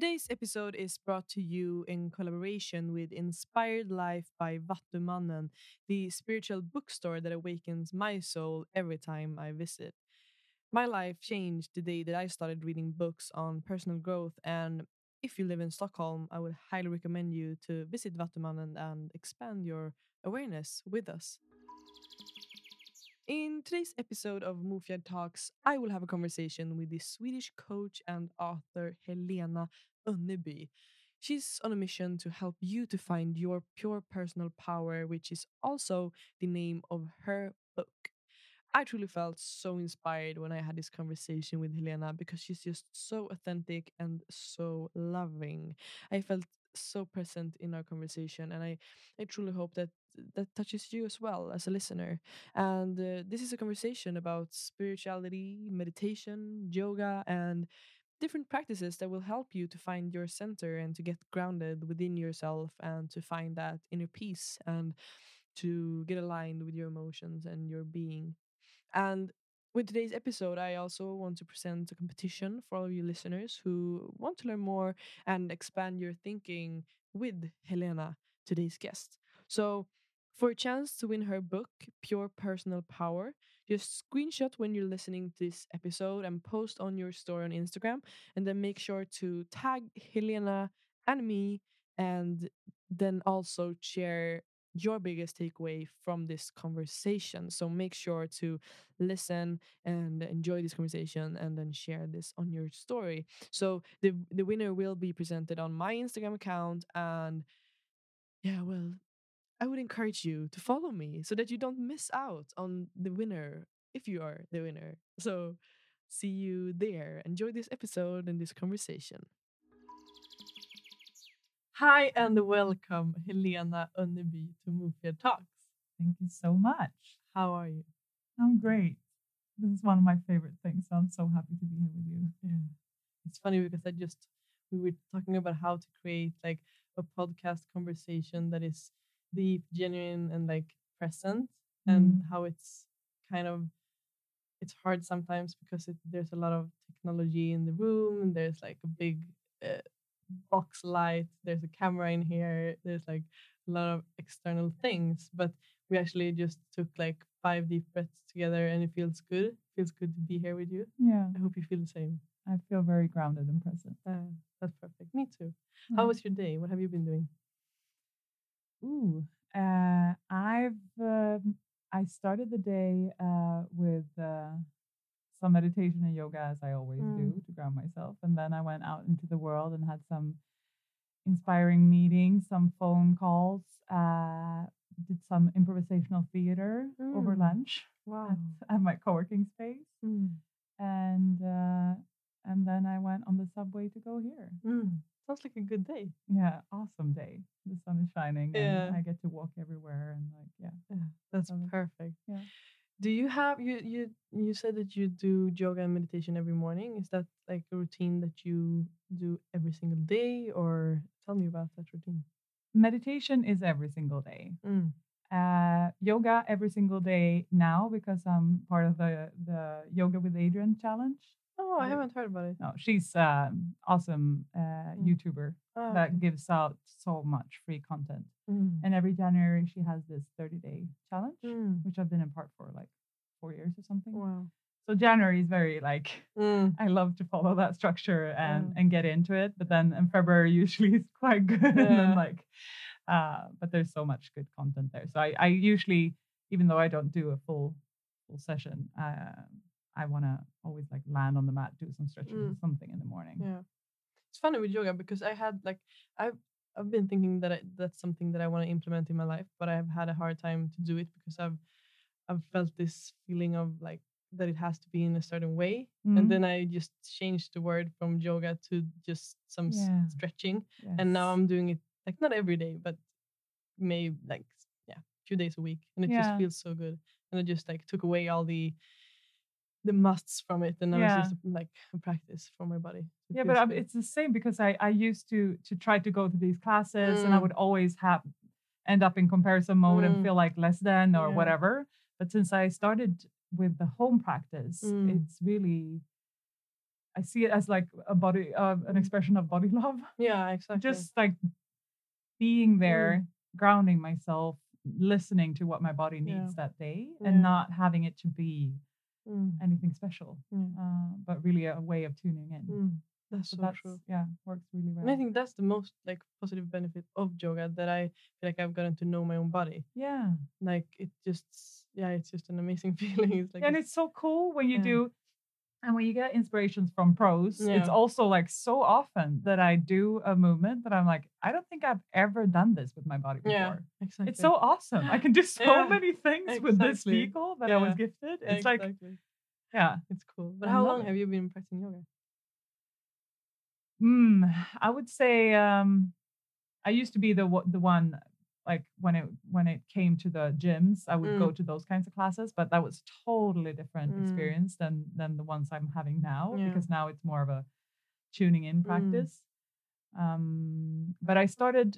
Today's episode is brought to you in collaboration with Inspired Life by Vattumannen, the spiritual bookstore that awakens my soul every time I visit. My life changed the day that I started reading books on personal growth, and if you live in Stockholm, I would highly recommend you to visit Vattumannen and expand your awareness with us. In today's episode of Mofjard Talks, I will have a conversation with the Swedish coach and author Helena Önneby. She's on a mission to help you to find your pure personal power, which is also the name of her book. I truly felt so inspired when I had this conversation with Helena because she's just so authentic and so loving. I felt so present in our conversation and I, I truly hope that that touches you as well as a listener. And uh, this is a conversation about spirituality, meditation, yoga, and different practices that will help you to find your center and to get grounded within yourself and to find that inner peace and to get aligned with your emotions and your being. And with today's episode, I also want to present a competition for all of you listeners who want to learn more and expand your thinking with Helena, today's guest. So, for a chance to win her book, Pure Personal Power, just screenshot when you're listening to this episode and post on your story on Instagram. And then make sure to tag Helena and me, and then also share your biggest takeaway from this conversation. So make sure to listen and enjoy this conversation and then share this on your story. So the the winner will be presented on my Instagram account and yeah, well, I would encourage you to follow me so that you don't miss out on the winner if you are the winner. So see you there. Enjoy this episode and this conversation. Hi and welcome, Helena Önneby to Mofjard Talks. Thank you so much. How are you? I'm great. This is one of my favorite things. So I'm so happy to be here with you. Yeah. It's funny because I just we were talking about how to create like a podcast conversation that is deep, genuine, and like present, mm. and how it's kind of it's hard sometimes because it, there's a lot of technology in the room and there's like a big uh, box light there's a camera in here there's like a lot of external things but we actually just took like five deep breaths together and it feels good it feels good to be here with you. Yeah. I hope you feel the same. I feel very grounded and present. Uh, that's perfect. Me too. Mm. how was your day? What have you been doing ooh uh, i've uh, i started the day uh, with uh, some meditation and yoga as I always mm. do to ground myself. And then I went out into the world and had some inspiring meetings, some phone calls, uh, did some improvisational theater mm. over lunch wow. at, at, my co-working space. Mm. And uh, and then I went on the subway to go here. Sounds like a good day. Yeah, awesome day. The sun is shining yeah. and I get to walk everywhere and like yeah. yeah that's perfect. Yeah. Do you have you you you said that you do yoga and meditation every morning? Is that like a routine that you do every single day, or tell me about that routine? Meditation is every single day. Mm. Uh, yoga every single day now because I'm part of the the Yoga with Adriene challenge. Oh, I haven't heard about it. No, she's um, awesome uh, mm. YouTuber oh, that okay. gives out so much free content. Mm. And every January she has this 30 day challenge, mm. which I've been in part for like four years or something. Wow. So January is very like mm. I love to follow that structure and and get into it. But then in February usually is quite good. Yeah. and then like uh, but there's so much good content there. So I, I usually, even though I don't do a full full session, uh, I want to always like land on the mat, do some stretches or mm. something in the morning. Yeah, it's funny with yoga because I had like I've I've been thinking that I, that's something that I want to implement in my life, but I've had a hard time to do it because I've I've felt this feeling of like that it has to be in a certain way, Mhm. and then I just changed the word from yoga to just some s- Yeah. stretching, and now I'm doing it like not every day, but maybe like yeah, a few days a week, and it Yeah. just feels so good. And I just like took away all the the musts from it, and now Yeah. it's just like a practice for my body. It yeah but it's the same because i i used to to try to go to these classes and i Mm. would always have end up in comparison mode and Mm. feel like less than or Yeah. whatever but since i started with the home practice Mm. it's really i see it as like a body uh, an Mm. expression of body love yeah, exactly. just like being Mm. there grounding myself listening to what my body Yeah. needs that day Yeah. and not having it to be Mm, anything special mm, uh, but really a way of tuning in mm. That's so so that's true. yeah works really well And I think that's the most like positive benefit of yoga that I feel like I've gotten to know my own body. yeah Like it just yeah, it's just an amazing feeling. It's like and it's- it's so cool when you Yeah. do and when you get inspirations from pros it's also like so often that i do a movement that i'm like i don't think i've ever done this with my body before yeah, exactly. it's so awesome i can do so Yeah, many things with this vehicle that i was gifted it's like exactly. yeah it's cool. But I how long it. have you been practicing yoga? mm, i would say um i used to be the the one like when it when it came to the gyms i would go Mm. to those kinds of classes but that was totally different Mm. experience than than the ones i'm having now Yeah. because now it's more of a tuning in Mm. practice um but i started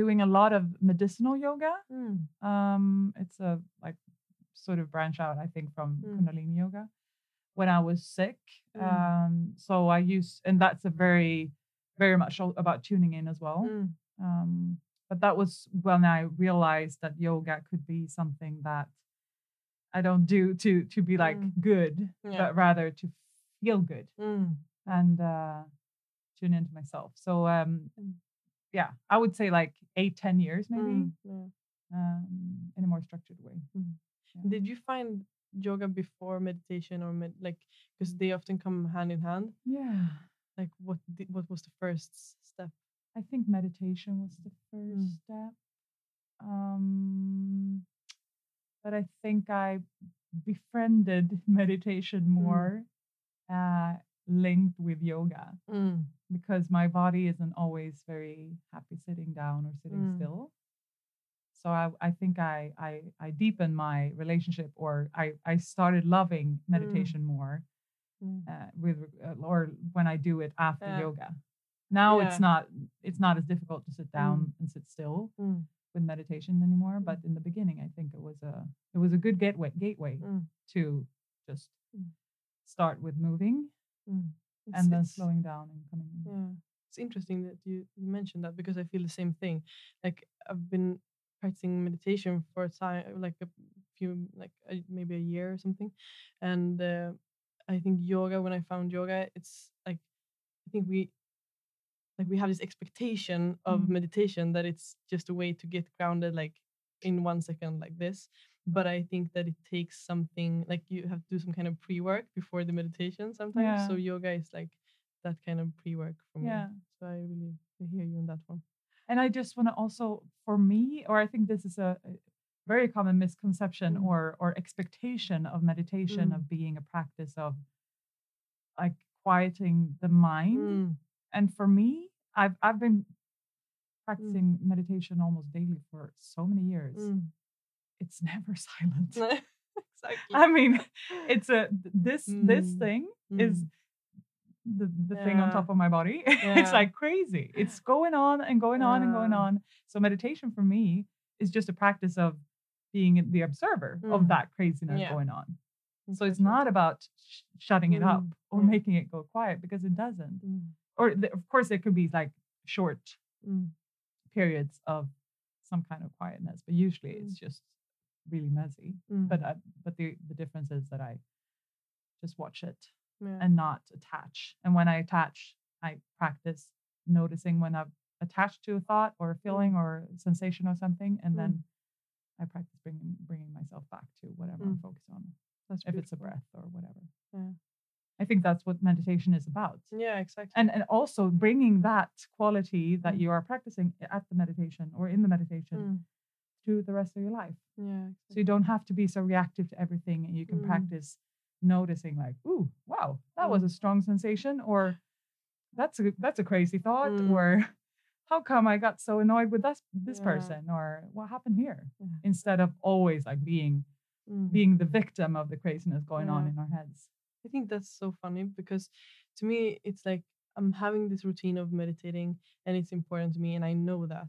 doing a lot of medicinal yoga Mm. um it's a like sort of branch out i think from Mm. kundalini yoga when i was sick Mm. um so i use and that's a very very much about tuning in as well Mm. um but that was when i realized that yoga could be something that i don't do to to be like Mm. good Yeah. but rather to feel good Mm. and uh tune into myself so um Mm. yeah i would say like eight ten years maybe Mm. Yeah. um in a more structured way Yeah. Did you find yoga before meditation or med- like because they often come hand in hand? yeah Like what what was the first step? I think meditation was the first Mm. step. Um, but I think I befriended meditation more uh, linked with yoga Mm. because my body isn't always very happy sitting down or sitting Mm. still. So I, I think I, I I deepened my relationship or I, I started loving meditation more Mm. uh, with uh, or when I do it after Yeah. yoga. Now Yeah. it's not it's not as difficult to sit down and sit still Mm. with meditation anymore. But in the beginning, I think it was a it was a good gateway gateway Mm. to just Mm. start with moving Mm. And then slowing down and coming in. Yeah, it's interesting that you, you mentioned that because I feel the same thing. Like I've been practicing meditation for a time, like a few, like a, maybe a year or something, and uh, I think yoga. When I found yoga, it's like I think we like we have this expectation of Mm. meditation that it's just a way to get grounded, like in one second, like this. But I think that it takes something like you have to do some kind of pre work before the meditation sometimes. So yoga is like that kind of pre work for me. Yeah. So I really hear you on that one. And I just want to also, for me, or I think this is a, a very common misconception Mm. or or expectation of meditation Mm. of being a practice of like quieting the mind. Mm. And for me, I've I've been Mm. practicing meditation almost daily for so many years. Mm. It's never silent. exactly. I mean, it's a this this Mm. thing is Mm. the, the thing on top of my body. Yeah. it's like crazy. It's going on and going on and going on. So meditation for me is just a practice of being the observer Mm. of that craziness Yeah. going on. So it's not about sh- shutting it up Mm, or mm. making it go quiet because it doesn't. Mm. Or th- of course it could be like short Mm. periods of some kind of quietness, but usually it's just really messy. Mm. But uh, but the the difference is that I just watch it yeah. and not attach. And when I attach, I practice noticing when I've attached to a thought or a feeling or a sensation or something, and Mm. then I practice bringing bringing myself back to whatever I'm Mm. focused on, That's if it's a breath or whatever. Yeah. I think that's what meditation is about. Yeah, exactly. And and also bringing that quality that Mm. you are practicing at the meditation or in the meditation Mm. to the rest of your life. Yeah. So you don't have to be so reactive to everything and you can Mm. practice noticing like, ooh, wow, that was Mm. a strong sensation or that's a that's a crazy thought Mm. or how come I got so annoyed with this this Yeah. person or what happened here Yeah. instead of always like being Mm. being the victim of the craziness going on in our heads. I think that's so funny because to me it's like I'm having this routine of meditating and it's important to me and I know that.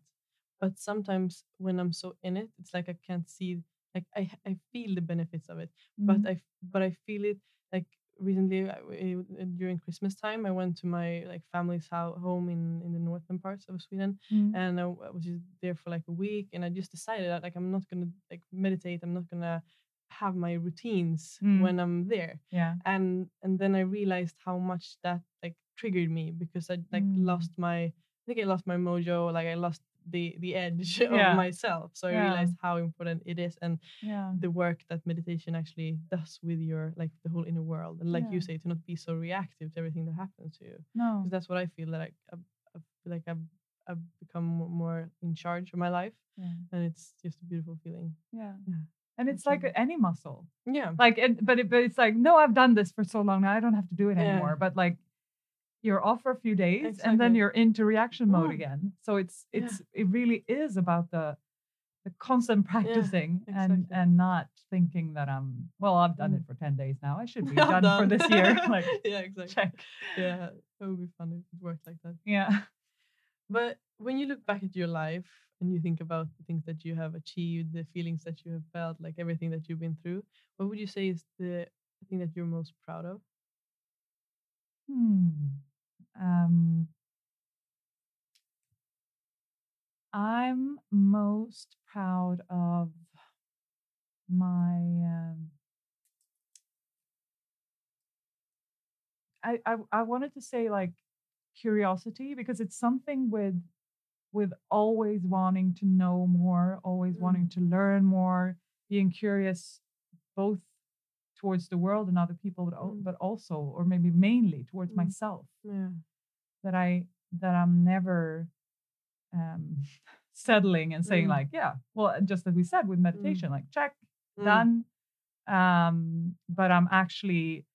But sometimes when I'm so in it, it's like I can't see like I I feel the benefits of it, but Mhm. I but I feel it like recently I- I- uh, during Christmas time I went to my like family's home in in the northern parts of Sweden Mhm. and I was just there for like a week and I just decided that like I'm not gonna like meditate I'm not gonna have my routines Mm. when I'm there yeah. and and then I realized how much that like triggered me because I like Mm. lost my I think I lost my mojo like I lost the the edge Yeah. of myself so I Yeah. realized how important it is and Yeah. the work that meditation actually does with your like the whole inner world and like you say to not be so reactive to everything that happens to you No. 'Cause that's what I feel that I, I, I feel like I've I've become more in charge of my life and it's just a beautiful feeling Yeah. Yeah. And it's like any muscle. yeah Like, it, but it, but it's like, no, I've done this for so long now. I don't have to do it Yeah. anymore. But like, you're off for a few days, and then you're into reaction mode Mm. again. So it's Yeah. it's it really is about the the constant practicing and exactly. and not thinking that I'm well. I've done Mm. it for ten days now. I should be I'm done, for this year. like, yeah exactly check. yeah it would be fun if it worked like that Yeah. But when you look back at your life and you think about the things that you have achieved, the feelings that you have felt, like everything that you've been through, what would you say is the thing that you're most proud of? Hmm. Um, I'm most proud of my. Um, I, I I wanted to say like curiosity because it's something with with always wanting to know more, always Mm. wanting to learn more, being curious both towards the world and other people, but, Mm. but also, or maybe mainly towards Mm. myself Yeah. that I that I'm never um, settling and saying Mm. like, yeah, well, just as we said with meditation, like check, Mm. done. Um, but I'm actually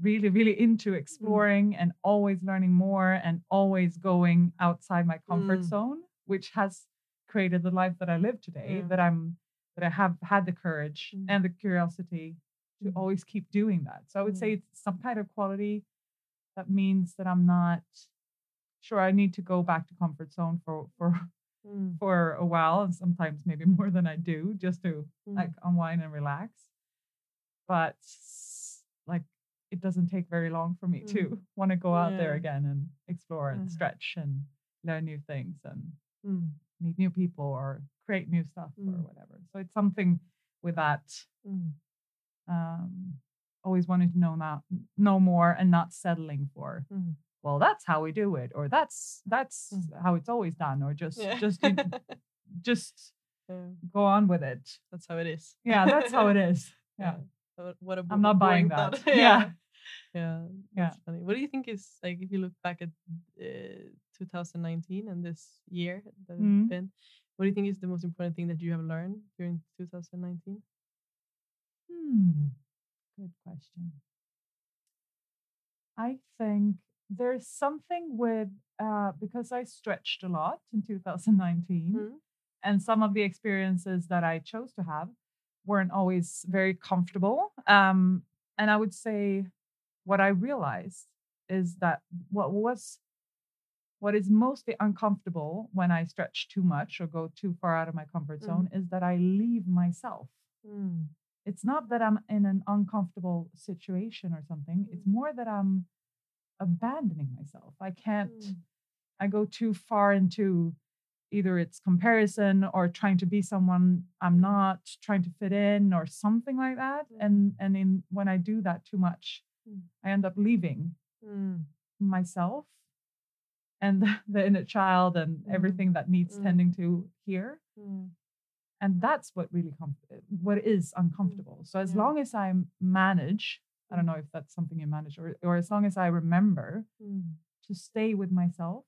really, really into exploring and always learning more and always going outside my comfort Mm. zone, which has created the life that I live today. Yeah. That I'm that I have had the courage Mm. and the curiosity to Mm. always keep doing that. So I would say Mm. it's some kind of quality that means that I'm not sure I need to go back to comfort zone for for Mm. for a while and sometimes maybe more than I do just to Mm. like unwind and relax. But it doesn't take very long for me to want to go out there again and explore and Yeah. stretch and learn new things and Mm. meet new people or create new stuff or Mm. whatever. So it's something with that Mm. um always wanting to know now know more and not settling for Mm. well that's how we do it or that's that's Mm. how it's always done or just Yeah. just you- just Yeah, go on with it That's how it is. yeah that's how it is yeah what a I'm not buying that. thought. Yeah. Yeah. That's funny. What do you think is like if you look back at uh, 2019 and this year that it's Mhm. been, what do you think is the most important thing that you have learned during 2019? hmm good question i think there's something with uh because i stretched a lot in 2019 Mhm. and some of the experiences that I chose to have weren't always very comfortable. Um, and I would say what I realized is that what was what is mostly uncomfortable when I stretch too much or go too far out of my comfort zone is that I leave myself. Mm. It's not that I'm in an uncomfortable situation or something. It's more that I'm abandoning myself. I can't Mm. I go too far into either it's comparison or trying to be someone I'm not, trying to fit in or something like that. And and in when I do that too much, Mm. I end up leaving Mm. myself and the, the inner child and Mm. everything that needs Mm. tending to here. Mm. And that's what really com- what is uncomfortable. So as Yeah. long as I manage, I don't know if that's something you manage or or as long as I remember Mm. to stay with myself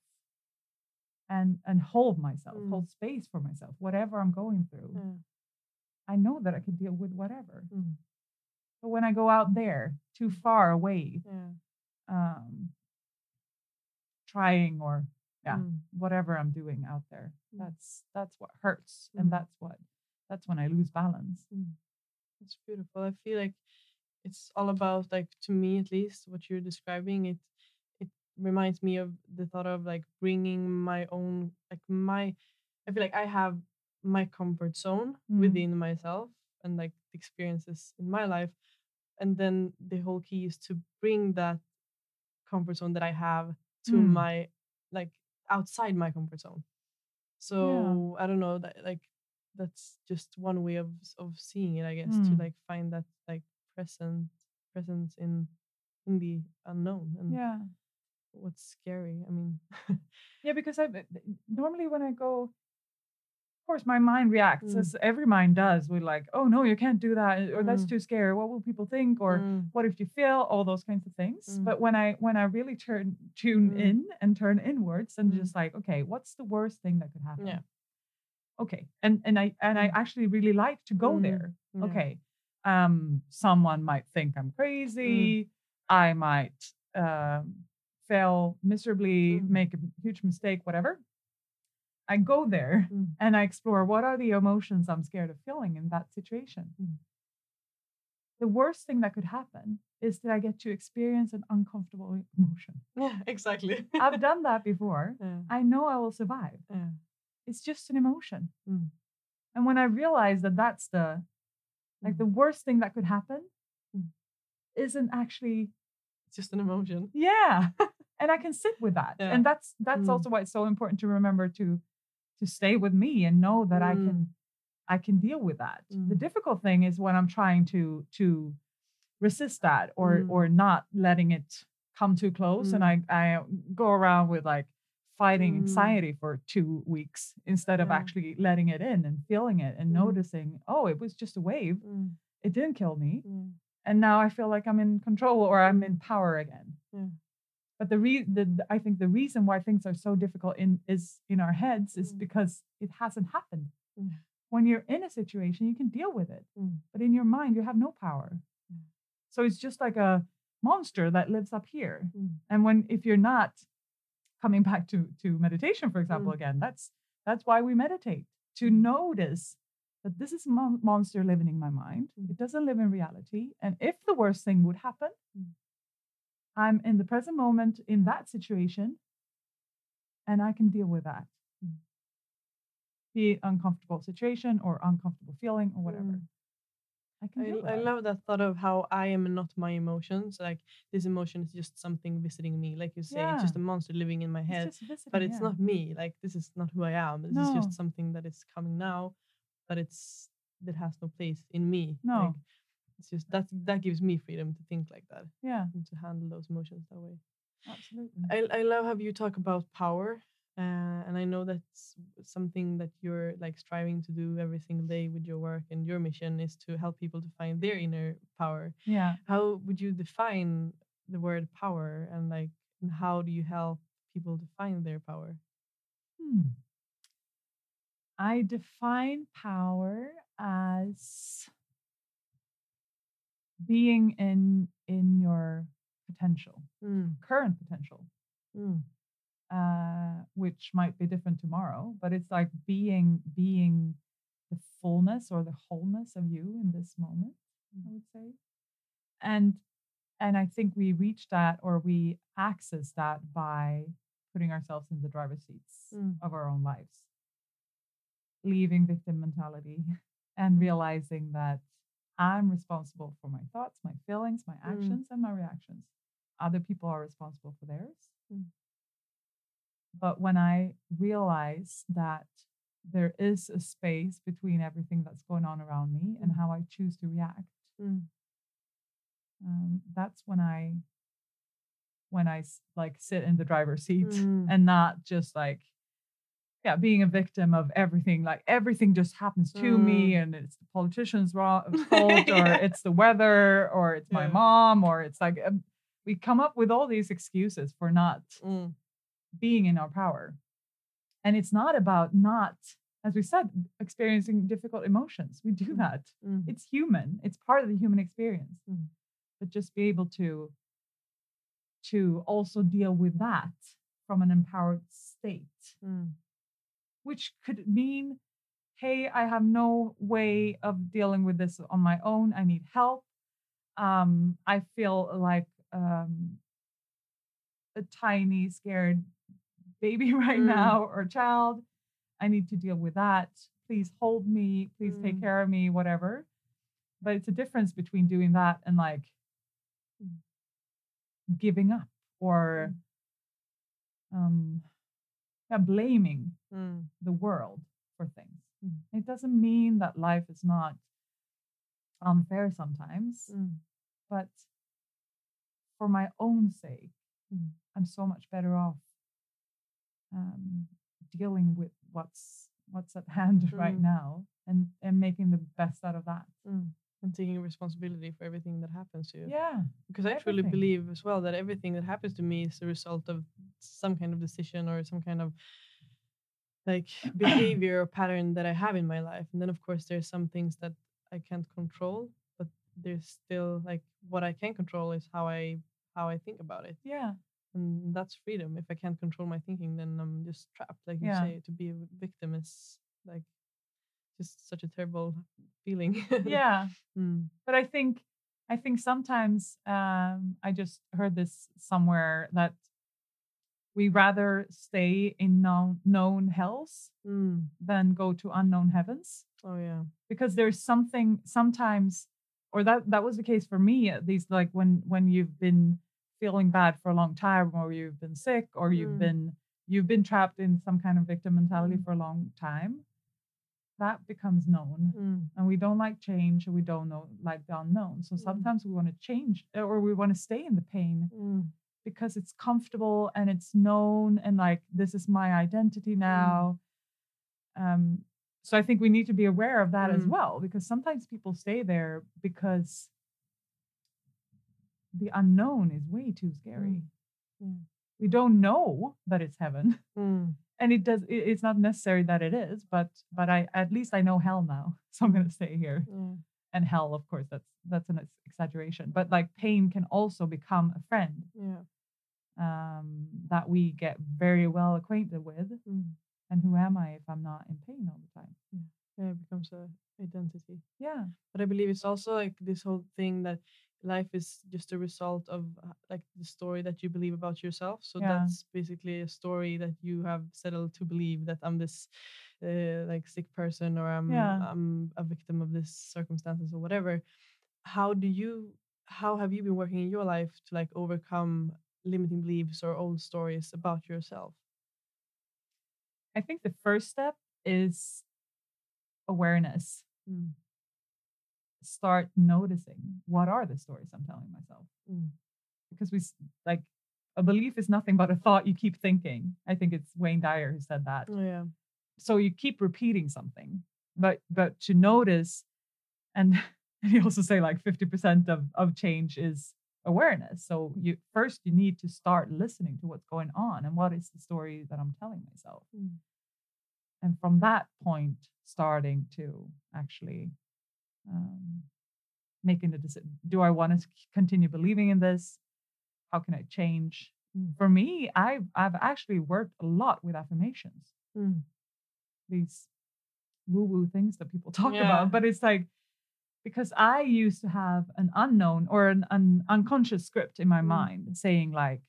and and hold myself, Mm. hold space for myself, whatever I'm going through. Yeah. I know that I can deal with whatever. Mm. But when I go out there too far away, Yeah. um, trying or yeah, Mm. whatever I'm doing out there, Mm. that's that's what hurts, Mm. and that's what that's when I lose balance. It's beautiful. I feel like it's all about like to me at least what you're describing it reminds me of the thought of like bringing my own like my I feel like I have my comfort zone Mm. within myself and like the experiences in my life and then the whole key is to bring that comfort zone that I have to Mm. my like outside my comfort zone. So I don't know that like that's just one way of of seeing it, I guess, to Mm. like find that like present presence in in the unknown and Yeah, what's scary. I mean, yeah, because I normally when I go. Of course, my mind reacts Mm. as every mind does. With like, oh no, you can't do that, or that's Mm. too scary. What will people think? Or mm, what if you fail all those kinds of things Mm. but when i when i really turn tune Mm. in and turn inwards and Mm. just like okay what's the worst thing that could happen Yeah. okay and and i and i actually really like to go there yeah. okay um someone might think i'm crazy i might um fail miserably Mm. make a huge mistake whatever i go there Mm. and I explore what are the emotions I'm scared of feeling in that situation. Mm. The worst thing that could happen is that I get to experience an uncomfortable emotion. Yeah, exactly. I've done that before. yeah, I know I will survive. yeah. It's just an emotion. Mm. And when I realize that that's the like Mm. the worst thing that could happen Mm. isn't actually It's just an emotion. yeah and i can sit with that Yeah. and that's that's Mm. also why it's so important to remember to to stay with me and know that i Mm. can i can deal with that the Mm. difficult thing is when i'm trying to to resist that or Mm. or not letting it come too close and i i go around with like fighting Mm. anxiety for two weeks instead of actually letting it in and feeling it and Mm. noticing oh it was just a wave Mm. it didn't kill me Yeah. and now I feel like I'm in control or I'm in power again. Yeah. But the re the, the- I think the reason why things are so difficult in is in our heads is Mm. because it hasn't happened. Yeah. When you're in a situation, you can deal with it, Mm. but in your mind, you have no power. So it's just like a monster that lives up here. Mm. And when if you're not coming back to to meditation, for example, Mm. again, that's that's why we meditate to Mm. notice that this is a mon- monster living in my mind. Mm. It doesn't live in reality. And if the worst thing would happen, Mm. I'm in the present moment in that situation, and I can deal with that. Mm. Be uncomfortable situation or uncomfortable feeling or whatever. Mm. I can I, with I love that thought of how I am not my emotions. Like this emotion is just something visiting me. Like you say, it's just a monster living in my head. just visiting, but it's yeah. not me. Like this is not who I am. This is just something that is coming now, but it's that has no place in me. No. Like, it's just that that gives me freedom to think like that Yeah, and to handle those emotions that way. absolutely. I, I love how you talk about power, uh, and I know that's something that you're like striving to do every single day with your work, and your mission is to help people to find their inner power. yeah. How would you define the word power, and like, and how do you help people to find their power? Hmm. I define power as being in in your potential, Mm, current potential, mm, uh, which might be different tomorrow, but it's like being being the fullness or the wholeness of you in this moment, I would say. And and I think we reach that or we access that by putting ourselves in the driver's seats Mm. of our own lives, leaving victim mentality and realizing that I'm responsible for my thoughts, my feelings, my Mm. actions, and my reactions. Other people are responsible for theirs. Mm. But when I realize that there is a space between everything that's going on around me and Mm. how I choose to react, mm, um, that's when I when I like sit in the driver's seat Mm. and not just like yeah being a victim of everything like everything just happens to me and it's the politician's fault or Yeah. it's the weather or it's my Yeah. mom or it's like um, we come up with all these excuses for not mm, being in our power and it's not about not as we said experiencing difficult emotions we do Mm. that Mm. it's human it's part of the human experience Mm. but just be able to to also deal with that from an empowered state Mm. Which could mean hey i have no way of dealing with this on my own i need help um i feel like um a tiny scared baby right Mm. now or child i need to deal with that please hold me please take Mm. care of me whatever but it's a difference between doing that and like Mm. giving up or um yeah, blaming Mm. the world for things. Mm. It doesn't mean that life is not unfair sometimes, Mm. but for my own sake, Mm. I'm so much better off um, dealing with what's what's at hand right Mm. now and and making the best out of that. And taking responsibility for everything that happens to you. Yeah, Because I truly believe as well that everything that happens to me is a result of some kind of decision or some kind of like behavior or pattern that I have in my life. And then of course there's some things that I can't control, but there's still like what I can control is how I how I think about it. yeah, And that's freedom. If I can't control my thinking, then I'm just trapped. Like you Yeah. say, to be a victim is like just such a terrible feeling. yeah. Mm. but I think I think sometimes um, I just heard this somewhere that we rather stay in known known hells Mm. than go to unknown heavens Oh yeah. because there's something sometimes or that that was the case for me at least like when when you've been feeling bad for a long time or you've been sick or you've Mm. been you've been trapped in some kind of victim mentality Mm. for a long time that becomes known Mm. and we don't like change and we don't know like the unknown so Mm. sometimes we want to change or we want to stay in the pain Mm. because it's comfortable and it's known and like this is my identity now um so i think we need to be aware of that as Mm. well because sometimes people stay there because the unknown is way too scary Mm. we don't know that it's heaven Mm. And it does it- it's not necessary that it is but but i at least i know hell now so i'm going to stay here Yeah. and hell of course that's that's an exaggeration but like pain can also become a friend Yeah. um that we get very well acquainted with Mm. and who am i if i'm not in pain all the time Yeah. It becomes a identity. yeah But I believe it's also like this whole thing that life is just a result of uh, like the story that you believe about yourself. So Yeah. that's basically a story that you have settled to believe that I'm this uh, like sick person or I'm Yeah. I'm a victim of this circumstances or whatever. How do you how have you been working in your life to like overcome limiting beliefs or old stories about yourself? i think the first step is awareness Mm. Start noticing what are the stories i'm telling myself Mm. because we like a belief is nothing but a thought you keep thinking i think it's wayne dyer who said that Oh yeah. so you keep repeating something but but to notice and and you also say like 50% of of change is awareness so you first you need to start listening to what's going on and what is the story that i'm telling myself Mm. and from that point starting to actually um, making the decision do i want to continue believing in this how can i change Mm. for me i've i've actually worked a lot with affirmations Mm. these woo woo things that people talk Yeah. about. But it's like because I used to have an unknown or an, an unconscious script in my Mm. mind saying like,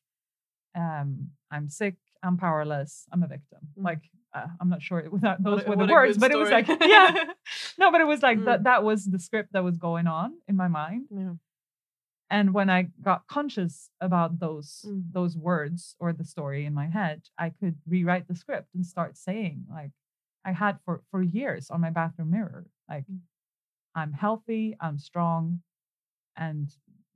um, I'm sick, I'm powerless, I'm a victim. Mm. Like uh, I'm not sure it was that, What those a- were the words, but it was like yeah, no, but it was like Mm. that. That was the script that was going on in my mind. Yeah. And when I got conscious about those Mm. those words or the story in my head, I could rewrite the script and start saying like I had for for years on my bathroom mirror, like Mm. I'm healthy, I'm strong, and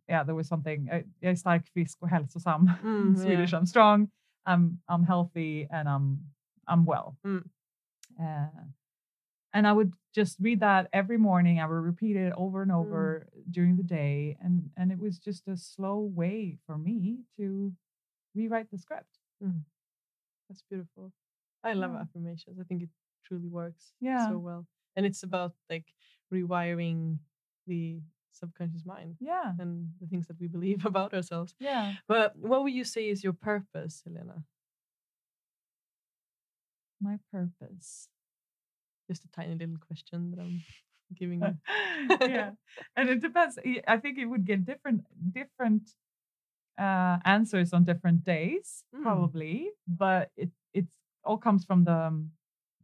yeah, there was something. Jag är stark, frisk och hälsosam. Mm, Swedish. yeah. I'm strong. I'm I'm healthy and I'm I'm well. Mm. Uh, and I would just read that every morning. I would repeat it over and over during the day, and and it was just a slow way for me to rewrite the script. Mm. That's beautiful. I love Yeah. affirmations. I think it truly works Yeah. so well. And it's about like rewiring the subconscious mind Yeah. and the things that we believe about ourselves. Yeah. But what would you say is your purpose, Helena? My purpose. Just a tiny little question that I'm giving you. yeah. And it depends. I- think it would get different different uh answers on different days, Mm. probably. But it it's all comes from the um,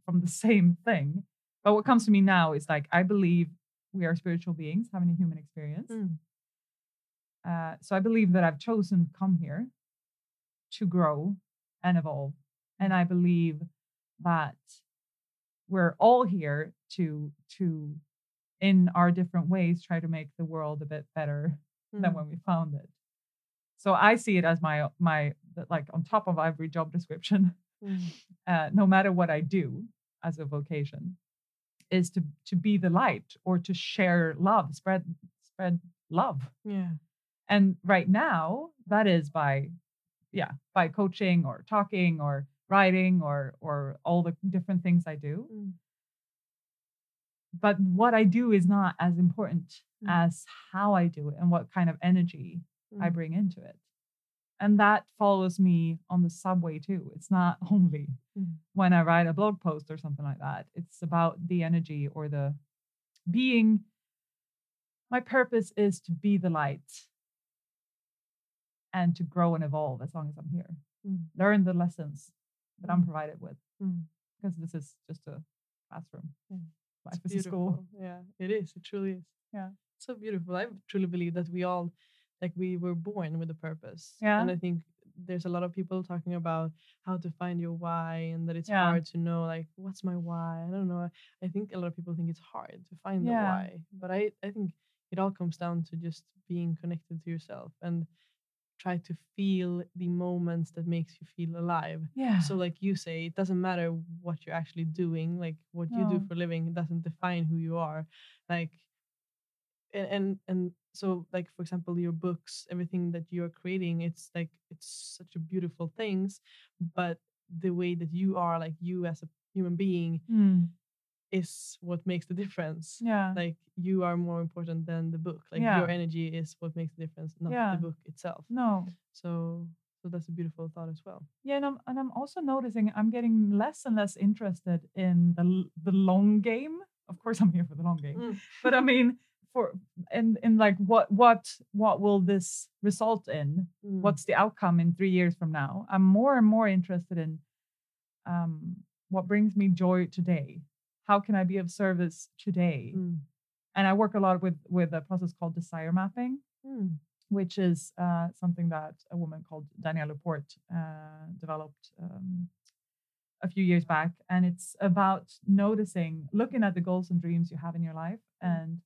from the same thing. But what comes to me now is like I believe we are spiritual beings having a human experience. Mm. Uh, so I believe that I've chosen to come here to grow and evolve. And I believe that we're all here to to in our different ways try to make the world a bit better than Mm. when we found it. So I see it as my my like on top of every job description, Mm. uh, no matter what I do as a vocation, is to to be the light or to share love, spread spread love. Yeah. And right now, that is by, yeah, by coaching or talking or writing or or all the different things I do. Mm. But what I do is not as important Mm. as how I do it and what kind of energy I Mm. bring into it. And that follows me on the subway too. It's not only Mm. when I write a blog post or something like that. It's about the energy or the being. My purpose is to be the light and to grow and evolve as long as I'm here. Mm. Learn the lessons that I'm Mm. provided with Mm. because this is just a classroom. Yeah. Life It's is a school. beautiful. Yeah, it is. It truly is. Yeah. So beautiful. I truly believe that we all, like, we were born with a purpose. Yeah. And I think there's a lot of people talking about how to find your why and that it's Yeah. hard to know, like, what's my why? I don't know. I think a lot of people think it's hard to find the why. But I, I think it all comes down to just being connected to yourself and try to feel the moments that makes you feel alive Yeah. so like you say it doesn't matter what you're actually doing like what you do for a living doesn't define who you are like and, and and so like for example your books everything that you're creating it's like it's such a beautiful things but the way that you are like you as a human being Mm. Is what makes the difference Yeah. like you are more important than the book like Yeah. your energy is what makes the difference not Yeah. the book itself no. so so that's a beautiful thought as well Yeah, and I'm, and I'm also noticing I'm getting less and less interested in the the long game. Of course, I'm here for the long game, Mm. but I mean, for in in like what what what will this result in? Mm. What's the outcome in three years from now? I'm more and more interested in um, what brings me joy today. How can I be of service today? Mm. And I work a lot with with a process called desire mapping Mm. which is uh, something that a woman called Danielle LaPorte uh, developed um, a few years back. And it's about noticing, looking at the goals and dreams you have in your life and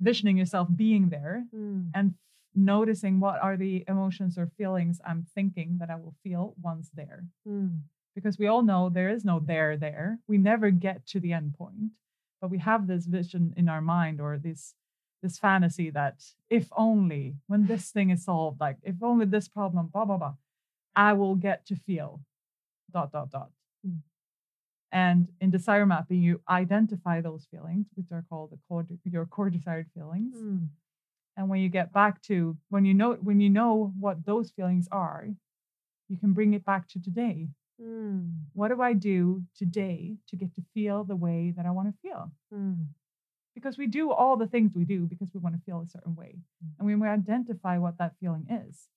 visioning yourself being there Mm. and noticing what are the emotions or feelings I'm thinking that I will feel once there. Mm. Because we all know there is no there there. We never get to the end point, but we have this vision in our mind or this this fantasy that if only when this thing is solved, like if only this problem, blah blah blah, I will get to feel dot dot dot. Mm. And in desire mapping, you identify those feelings, which are called the core, your core desired feelings. Mm. And when you get back to when you know when you know what those feelings are, you can bring it back to today. Mm. What do I do today to get to feel the way that I want to feel? Mm. Because we do all the things we do because we want to feel a certain way. Mm. And when we identify what that feeling is,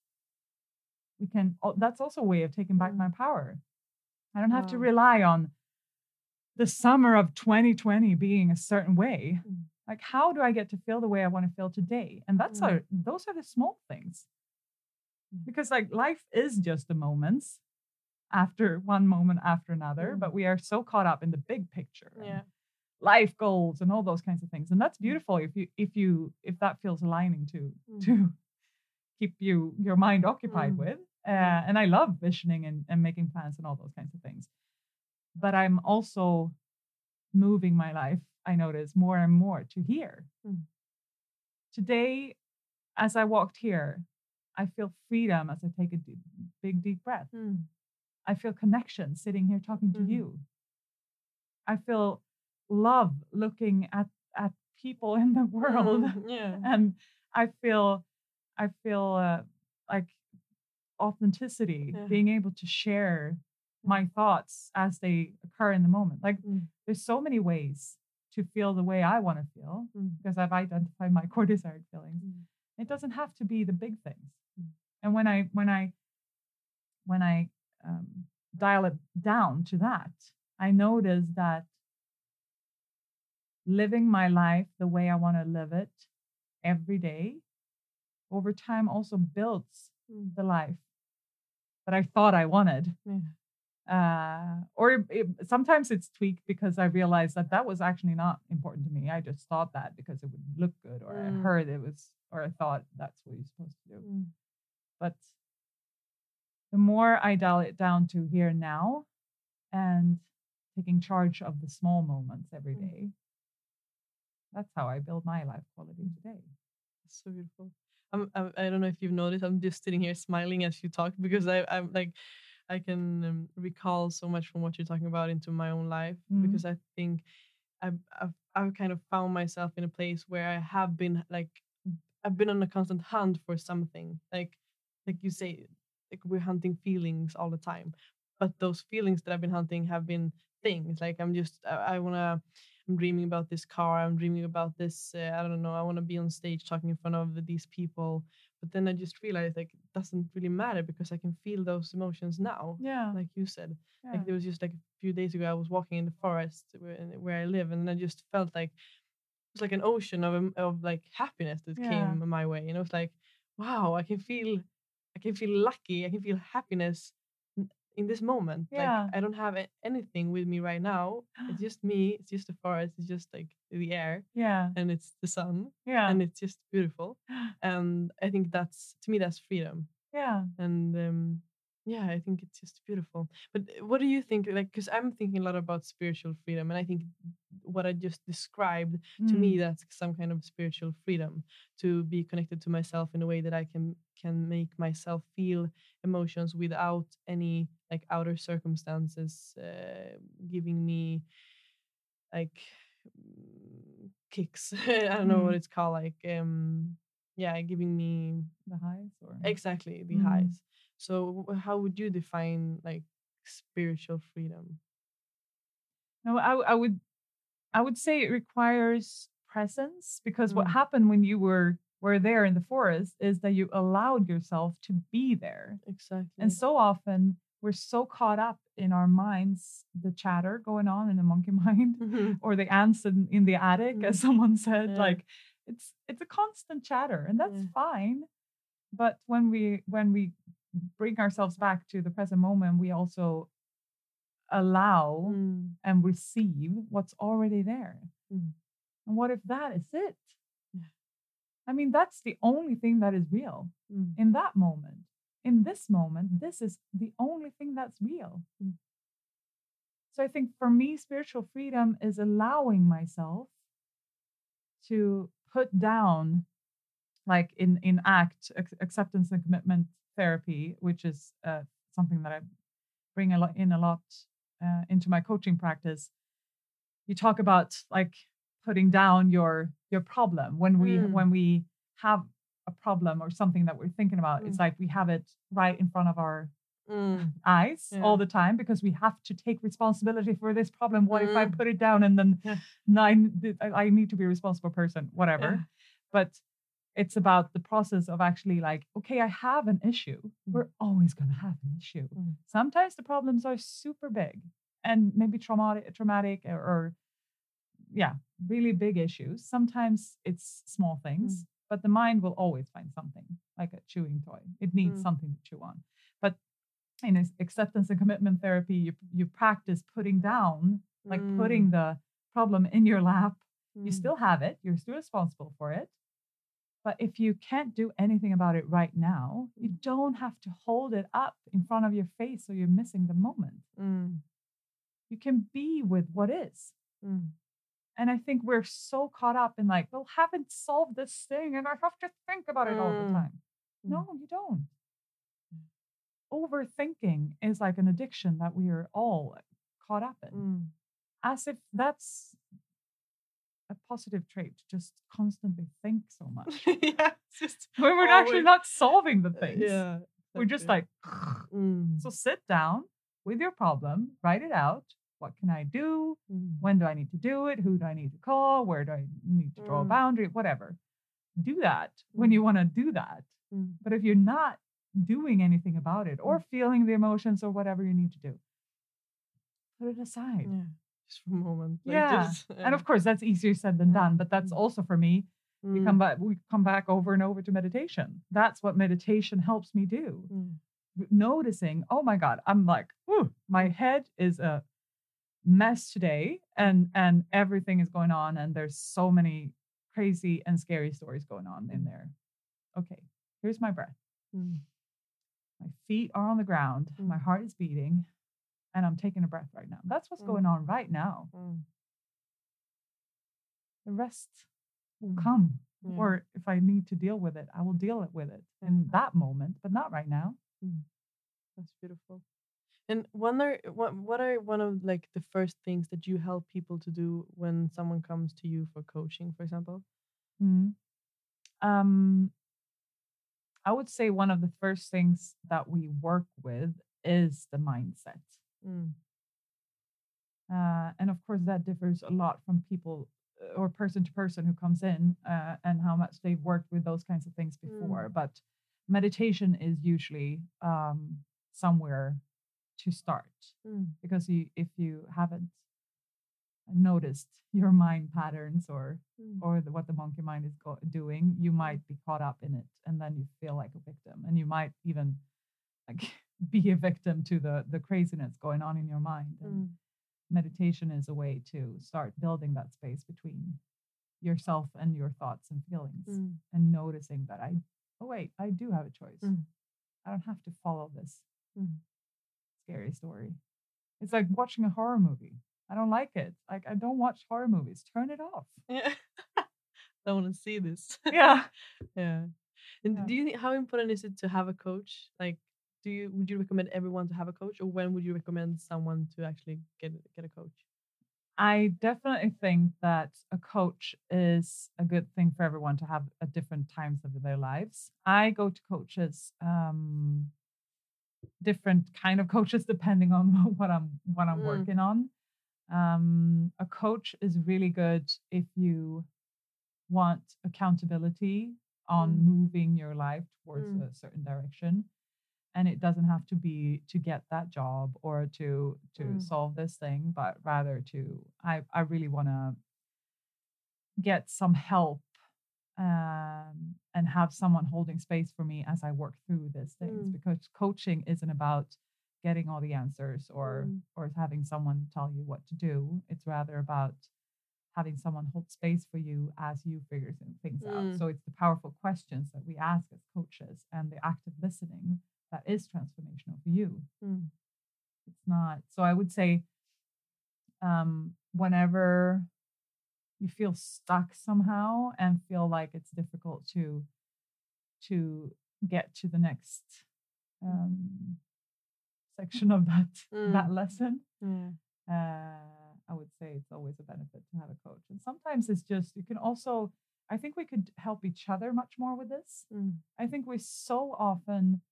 we can, that's also a way of taking back Mm. my power. I don't have to rely on the summer of 2020 being a certain way. Mm. Like, how do I get to feel the way I want to feel today? And that's Mm. our, those are the small things. Mm. Because like life is just the moments after one moment after another, Mm. but we are so caught up in the big picture. Yeah. life goals and all those kinds of things and that's Mm. beautiful if you if you if that feels aligning to Mm. to keep you your mind occupied Mm. with uh, and i love visioning and, and making plans and all those kinds of things but i'm also moving my life i notice more and more to here Mm. today as i walked here i feel freedom as i take a deep, big deep breath Mm. I feel connection sitting here talking to Mhm. you. I feel love looking at at people in the world, Mm, yeah. and I feel I feel uh, like authenticity, Yeah. being able to share my thoughts as they occur in the moment. Like Mm. there's so many ways to feel the way I want to feel Mm. because I've identified my core desired feelings. Mm. It doesn't have to be the big things. Mm. And when I when I when I um, dial it down to that, I notice that living my life the way I want to live it every day over time also builds Mm. the life that I thought I wanted. Yeah. Uh, or it, sometimes it's tweaked because I realized that that was actually not important to me. I just thought that because it would look good, or I Mm. heard it was, or I thought that's what you're supposed to do. Mm. But the more I dial it down to here now and taking charge of the small moments every Mm. that's how I build my life quality today. It's so beautiful. I'm, I'm, I don't know if you've noticed. I'm just sitting here smiling as you talk because I, I'm like, I can um, recall so much from what you're talking about into my own life Mhm. because I think I've, I've, I've kind of found myself in a place where I have been like, I've been on a constant hunt for something. Like, like you say, we're hunting feelings all the time, but those feelings that I've been hunting have been things. Like I'm just, I, I wanna. I'm dreaming about this car. I'm dreaming about this. Uh, I don't know. I want to be on stage talking in front of these people. But then I just realized like it doesn't really matter because I can feel those emotions now. Yeah. Like you said, yeah. like there was just like a few days ago, I was walking in the forest where, where I live, and I just felt like it was like an ocean of of like happiness that Yeah. came my way. And I was like, wow, I can feel, I can feel lucky. I can feel happiness in this moment. Yeah. Like I don't have anything with me right now. It's just me. It's just the forest. It's just like the air, yeah. and it's the sun, Yeah. and it's just beautiful. And I think that's to me that's freedom yeah. and um, yeah i think it's just beautiful but uh, what do you think like because i'm thinking a lot about spiritual freedom and i think what i just described to me Mm. that's some kind of spiritual freedom to be connected to myself in a way that i can can make myself feel emotions without any like outer circumstances uh, giving me like mm, kicks i don't know what Mm. it's called like um yeah giving me the highs or exactly the Mm. highs so how would you define like spiritual freedom no I, I would i would say it requires presence because what Mm. happened when you were were there in the forest is that you allowed yourself to be there exactly and so often we're so caught up in our minds the chatter going on in the monkey mind Mhm. or the ants in, in the attic as someone said Yeah. like it's it's a constant chatter and that's Yeah. fine but when we when we bring ourselves back to the present moment we also allow Mm, and receive what's already there Mm. and what if that is it Yeah. i mean that's the only thing that is real mm, in that moment in this moment this is the only thing that's real Mm. so i think for me spiritual freedom is allowing myself to put down like in in act ac- acceptance and commitment therapy which is uh, something that i bring a lot in a lot uh, into my coaching practice you talk about like putting down your your problem when we Mm. when we have a problem or something that we're thinking about it's like we have it right in front of our mm, eyes Yeah. all the time because we have to take responsibility for this problem what if i Mm. put it down and then Yeah. I I need to be a responsible person whatever Yeah. but it's about the process of actually like okay i have an issue. We're always going to have an issue. Mm. sometimes the problems are super big and maybe traumatic traumatic or, or yeah really big issues. Sometimes it's small things but the mind will always find something like a chewing toy. It needs Mm. something to chew on. But in acceptance and commitment therapy you, you practice putting down like mm, putting the problem in your lap. You mm, still have it. You're still responsible for it but if you can't do anything about it right now you Mm. don't have to hold it up in front of your face so you're missing the moment mm, you can be with what is mm. and i think we're so caught up in like well haven't solved this thing and i have to think about it all the Mm. time no you don't overthinking is like an addiction that we are all caught up in, Mm. as if that's a positive trait to just constantly think so much. yeah, just when we're actually not solving the uh, things. Yeah, We're just like, Mm, so sit down with your problem, write it out. What can I do? mm, When do I need to do it? Who do I need to call? Where do I need to draw a Mm. boundary? Whatever. Do that when you want to do that. mm, But if you're not doing anything about it or feeling the emotions or whatever you need to do, put it aside. yeah, for a moment. like, Yeah, just, And of course, that's easier said than done. But that's Mm. also for me. We mm, come back. We come back over and over to meditation. That's what meditation helps me do. mm, noticing, oh my God, I'm like, whew, my head is a mess today, and and everything is going on, and there's so many crazy and scary stories going on in there. Okay, here's my breath. mm, My feet are on the ground, my Mm. heart is beating, and I'm taking a breath right now. That's what's going on right now. mm, The rest will mm, come. yeah, Or if I need to deal with it, I will deal it with it in Mhm. that moment, but not right now. That's beautiful. And one are what what are one of like the first things that you help people to do when someone comes to you for coaching, for example? Mhm. Um, I would say one of the first things that we work with is the mindset. Mm, Uh, and of course, that differs a lot from people uh, or person to person who comes in uh, and how much they've worked with those kinds of things before. But meditation is usually um, somewhere to start mm, because you, if you haven't noticed your mind patterns or mm, or the, what the monkey mind is go- doing, you might be caught up in it, and then you feel like a victim, and you might even like be a victim to the the craziness going on in your mind. And mm, meditation is a way to start building that space between yourself and your thoughts and feelings, mm, and noticing that I oh wait, I do have a choice. Mm. I don't have to follow this mm. scary story. It's like watching a horror movie. I don't like it. Like I don't watch horror movies. Turn it off. Yeah. I don't want to see this. Yeah. yeah. And Yeah. do you think how important is it to have a coach? Like, do you would you recommend everyone to have a coach, or when would you recommend someone to actually get get a coach? I definitely think that a coach is a good thing for everyone to have at different times of their lives. I go to coaches, um, different kind of coaches depending on what I'm what I'm Mm. working on. Um, a coach is really good if you want accountability on Mm. moving your life towards Mm. a certain direction and it doesn't have to be to get that job or to to Mm. solve this thing but rather to i i really want to get some help um, and have someone holding space for me as i work through these things Mm. because coaching isn't about getting all the answers or Mm. or having someone tell you what to do it's rather about having someone hold space for you as you figure things Mm. out so it's the powerful questions that we ask as coaches and the active listening that is transformational for you Mm. it's not so i would say um whenever you feel stuck somehow and feel like it's difficult to to get to the next um section of that that Mm. lesson Yeah. uh, I would say it's always a benefit to have a coach. And sometimes it's just, you can also, I think we could help each other much more with this. Mm. I think we so often,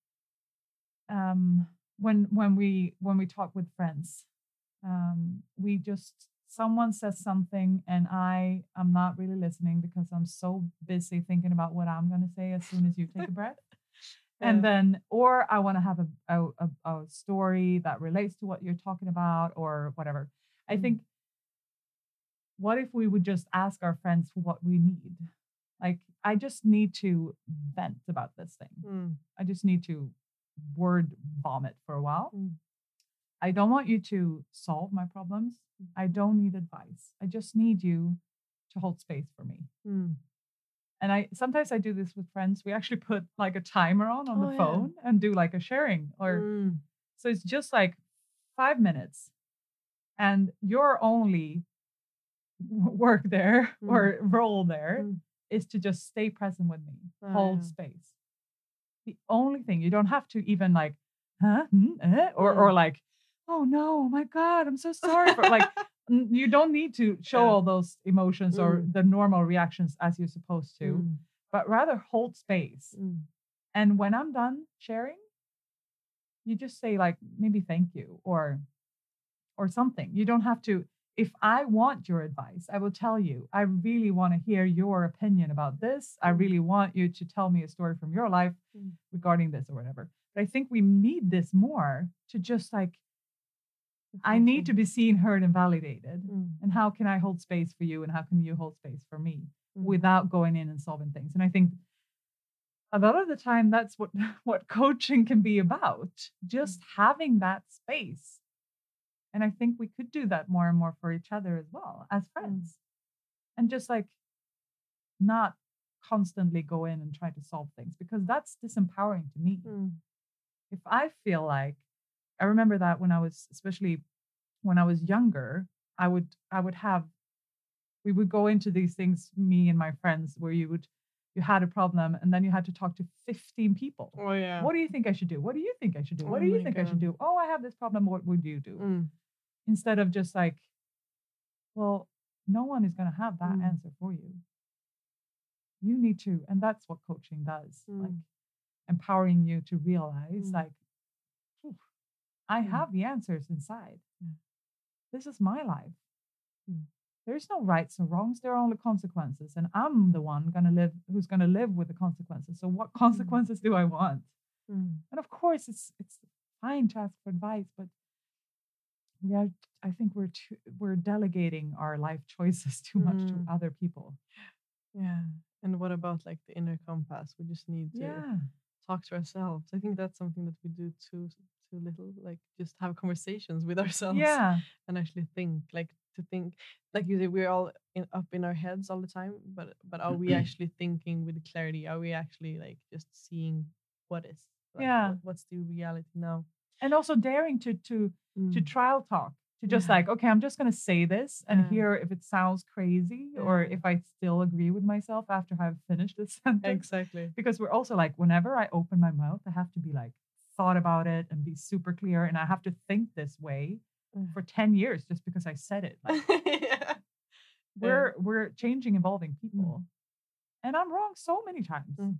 um, when when we when we talk with friends, um, we just someone says something and I am not really listening because I'm so busy thinking about what I'm going to say as soon as you take a breath. And then or i want to have a, a, a, a story that relates to what you're talking about or whatever. I Mm. think what if we would just ask our friends what we need? Like i just need to vent about this thing. Mm. i just need to word vomit for a while Mm. i don't want you to solve my problems i don't need advice i just need you to hold space for me Mm. and I sometimes I do this with friends. We actually put like a timer on on Oh, the yeah. phone and do like a sharing or Mm. so it's just like 5 minutes and your only work there Mm. or role there is Mm. to just stay present with me. Ah, hold yeah. space. The only thing you don't have to even like huh, Hmm, eh? or Mm. or like, oh no, my God, I'm so sorry for like. You don't need to show Yeah. all those emotions or Mm. the normal reactions as you're supposed to, Mm, but rather hold space. mm, And when I'm done sharing, you just say like maybe thank you or or something. You don't have to if I want your advice, I will tell you. I really want to hear your opinion about this. I Mm. really want you to tell me a story from your life Mm. regarding this or whatever. But I think we need this more to just like I need to be seen, heard, and validated. Mm, And how can I hold space for you and how can you hold space for me? mm, without going in and solving things. And I think a lot of the time that's what what coaching can be about, just having that space. And I think we could do that more and more for each other as well as friends. And just like not constantly go in and try to solve things because that's disempowering to me mm, if I feel like I remember that when I was especially when I was younger, I would I would have we would go into these things, me and my friends, where you would you had a problem and then you had to talk to 15 people. Oh yeah. What do you think I should do? What do you think I should do? What Oh do you think I should do? Oh, I have this problem. What would you do? Mm, Instead of just like, well, no one is going to have that Mm. answer for you. You need to, and that's what coaching does, like Mm. empowering you to realize, Mm. like, I Mm. have the answers inside. Yeah. This is my life. Mm. There's no rights or wrongs. There are only consequences, and I'm the one gonna live who's gonna live with the consequences. So, what consequences do I want? mm, And of course, it's it's fine to ask for advice, but we are. I think we're too, we're delegating our life choices too much to Mm. other people. yeah. And what about like the inner compass? We just need to Yeah, talk to ourselves. I think that's something that we do too too little. Like just have conversations with ourselves. yeah, and actually think like to think like you say we're all in, up in our heads all the time but but are we actually thinking with clarity are we actually like just seeing what is like, Yeah. what- what's the reality now and also daring to to to Mm, trial talk to just Yeah. like okay i'm just going to say this and Yeah. hear if it sounds crazy or if i still agree with myself after i've finished this sentence exactly because we're also like whenever i open my mouth i have to be like thought about it and be super clear and i have to think this way Mm. for 10 years just because i said it like yeah. we're we're changing evolving people and i'm wrong so many times Mm.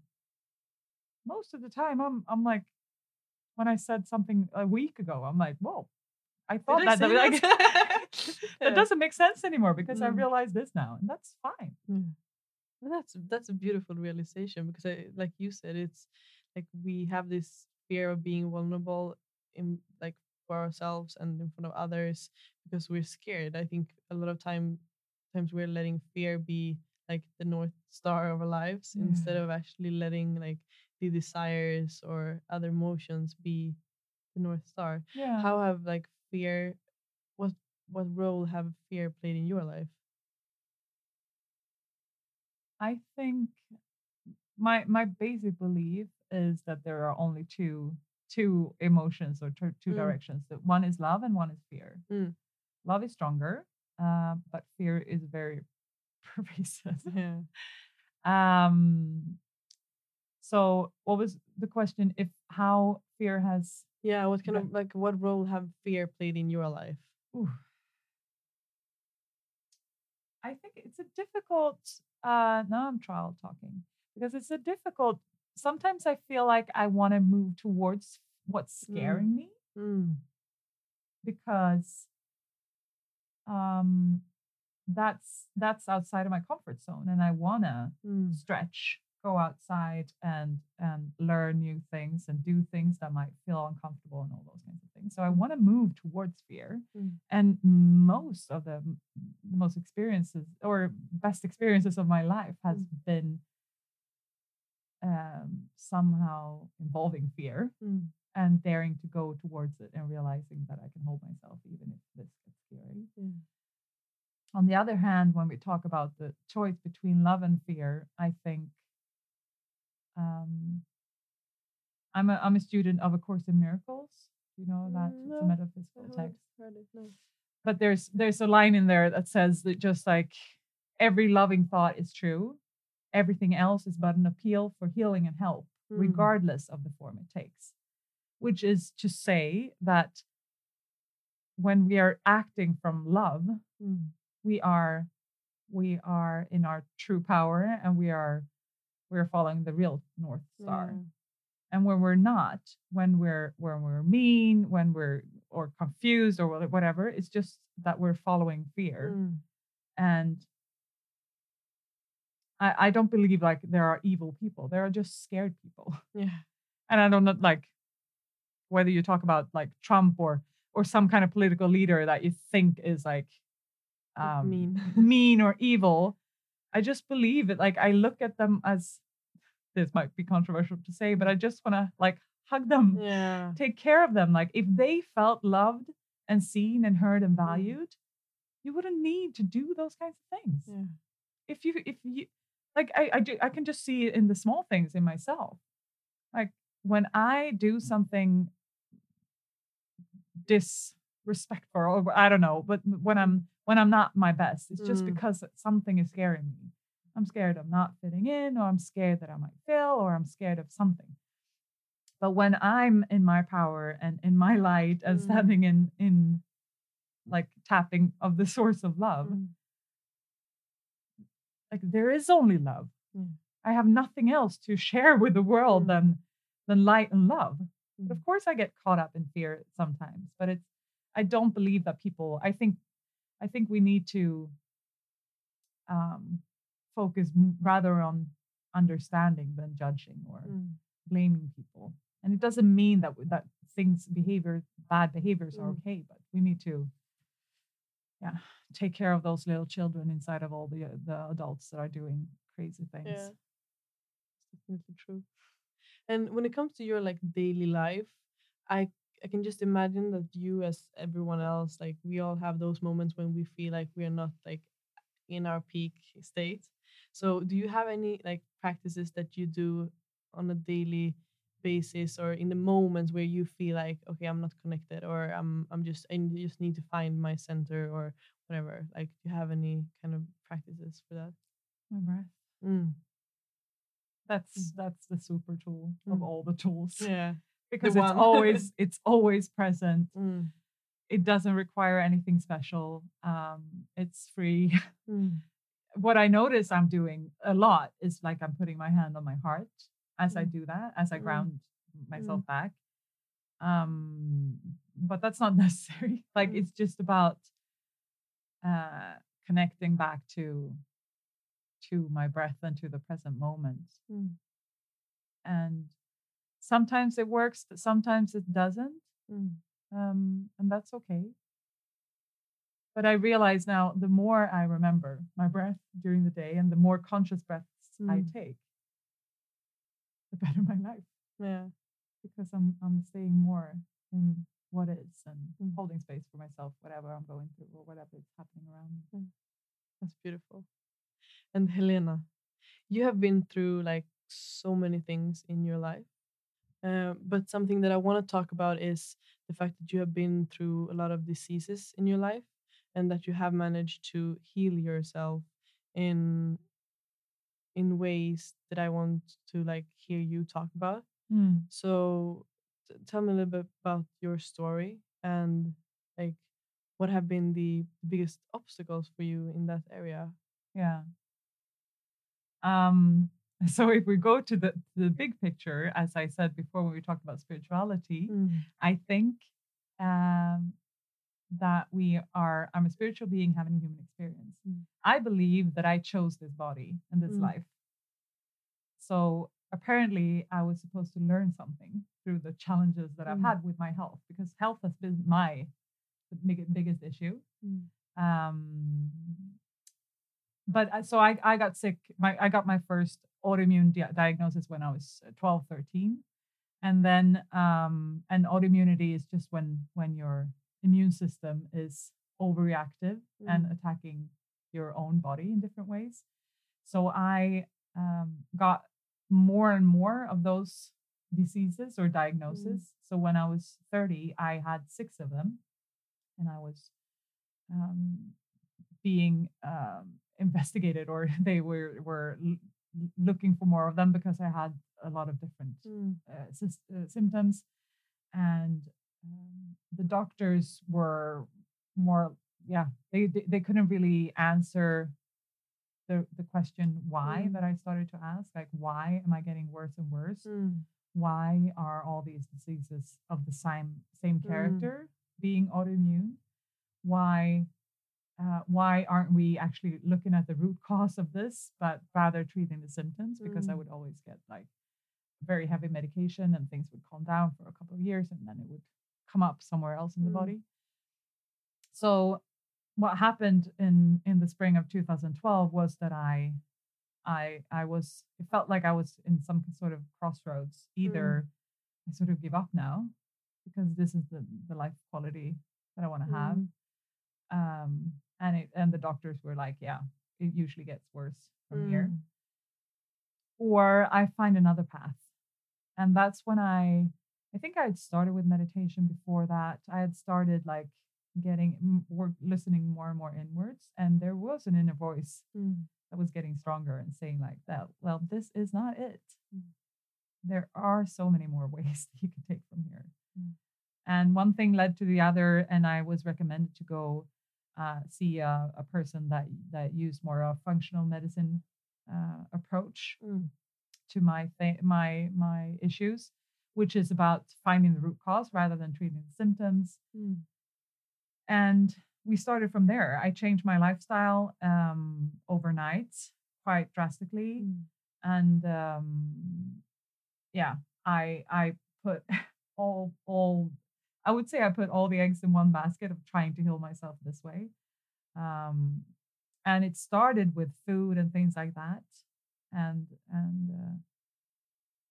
most of the time i'm i'm like when i said something a week ago i'm like whoa i thought Did that, say like, that? doesn't make sense anymore because i Mm. realize this now and that's fine Yeah. Well, that's that's a beautiful realization because I like you said it's like we have this fear of being vulnerable in like for ourselves and in front of others because we're scared. I think a lot of time times we're letting fear be like the north star of our lives instead of actually letting like the desires or other emotions be the north star. yeah How have like fear what what role have fear played in your life? i think my my basic belief is that there are only two two emotions or two, two Mm. directions that one is love and one is fear Mm. love is stronger uh, but fear is very pervasive Yeah. um so what was the question if how fear has Yeah, what kind of like what role have fear played in your life? ooh. i think it's a difficult uh now i'm trial talking because it's a difficult sometimes i feel like i want to move towards what's Mm. scaring me Mm. because um that's that's outside of my comfort zone and i want to Mm. stretch go outside and and learn new things and do things that might feel uncomfortable and all those kinds of things so i want to move towards fear Mm. and most of the, the most experiences or best experiences of my life has Mm. been um somehow involving fear Mm. and daring to go towards it and realizing that i can hold myself even if this gets scary on the other hand, when we talk about the choice between love and fear, I think um, I'm a I'm a student of A Course in Miracles. You know that Mm, it's a metaphysical text, it, no. but there's there's a line in there that says that just like every loving thought is true, everything else is but an appeal for healing and help, Mm. regardless of the form it takes. which is to say that when we are acting from love, Mm. we are we are in our true power and we are we're following the real north star. Yeah. And when we're not, when we're when we're mean, when we're or confused or whatever, it's just that we're following fear. Mm. And I, I don't believe like there are evil people. There are just scared people. Yeah. And I don't know like whether you talk about like Trump or or some kind of political leader that you think is like um mean. mean or evil. I just believe it. Like I look at them as this might be controversial to say, but I just want to like hug them, Yeah. take care of them. Like if they felt loved and seen and heard and Mm. valued, you wouldn't need to do those kinds of things. Yeah. If you if you like I I do I can just see it in the small things in myself. Like when I do something disrespectful or I don't know, but when I'm when I'm not my best, it's just Mm. because something is scaring me. I'm scared I'm not fitting in, or I'm scared that I might fail, or I'm scared of something. But when I'm in my power and in my light and Mm. standing in in like tapping of the source of love, Mm. like there is only love. I have nothing else to share with the world Mm. than than light and love. But Mm. of course I get caught up in fear sometimes, but it's I don't believe that people I think I think we need to um focus rather on understanding than judging or Mm. blaming people. And it doesn't mean that that things behavior bad behaviors are Mm. okay, but we need to yeah, take care of those little children inside of all the uh, the adults that are doing crazy things. Yeah. Definitely true. And when it comes to your like daily life, I I can just imagine that you as everyone else, like we all have those moments when we feel like we are not like in our peak state. So do you have any like practices that you do on a daily basis or in the moments where you feel like okay I'm not connected or I'm I'm just I just need to find my center or whatever like do you have any kind of practices for that My breath. mm. That's that's the super tool of Mm. all the tools. yeah Because it's always it's always present. mm. It doesn't require anything special. Um, it's free. Mm. what I notice I'm doing a lot is like I'm putting my hand on my heart as I Mm. do that, as I Mm. ground myself back. Um, but that's not necessary. Like Mm. it's just about uh connecting back to to my breath and to the present moment. Mm. And sometimes it works, but sometimes it doesn't. Mm. Um, and that's okay. But I realize now the more I remember my breath during the day and the more conscious breaths I Mm. take, the better my life yeah because I'm I'm staying more in what is and Mm. holding space for myself, whatever I'm going through or whatever is happening around me. That's beautiful. And Helena, you have been through like so many things in your life. Uh, but something that I want to talk about is the fact that you have been through a lot of diseases in your life and that you have managed to heal yourself in in ways that I want to like hear you talk about. Mm. So t- tell me a little bit about your story and like what have been the biggest obstacles for you in that area? Yeah. Um, so if we go to the the big picture, as I said before when we talked about spirituality, I think um, that we are, I'm a spiritual being having a human experience. Mm. I believe that I chose this body and this Mm. life. So apparently, I was supposed to learn something through the challenges that I've Mm. had with my health because health has been my big, biggest issue. Mm. Um, but so I, I got sick. My I got my first autoimmune dia- diagnosis when I was uh, 12, 13. And then um, and autoimmunity is just when when your immune system is overreactive and Mm. attacking your own body in different ways. So I um, got more and more of those diseases or diagnoses. So when I was 30, I had six of them, and I was um, being um, investigated, or they were were looking for more of them because I had a lot of different Mm. uh, uh, symptoms. and um, the doctors were more yeah they, they they couldn't really answer the the question why Mm. that I started to ask like why am I getting worse and worse Mm. why are all these diseases of the same same Mm. character being autoimmune why uh, why aren't we actually looking at the root cause of this but rather treating the symptoms because i Mm. would always get like very heavy medication and things would calm down for a couple of years and then it would come up somewhere else in the Mm. body so what happened in in the spring of 2012 was that i i i was it felt like i was in some sort of crossroads either i sort of give up now because this is the the life quality that i want to have Mm. um and it and the doctors were like yeah it usually gets worse from here Mm. or i find another path and that's when i i think i had started with meditation before that i had started like getting work listening more and more inwards and there was an inner voice Mm. that was getting stronger and saying like that well this is not it Mm. there are so many more ways that you can take from here Mm. and one thing led to the other and i was recommended to go uh, see a, a person that that used more of a functional medicine uh, approach Mm. to my th- my my issues which is about finding the root cause rather than treating the symptoms Mm. and we started from there i changed my lifestyle um, overnight quite drastically Mm. and um, yeah i i put all all i would say i put all the eggs in one basket of trying to heal myself this way um, and it started with food and things like that and and uh,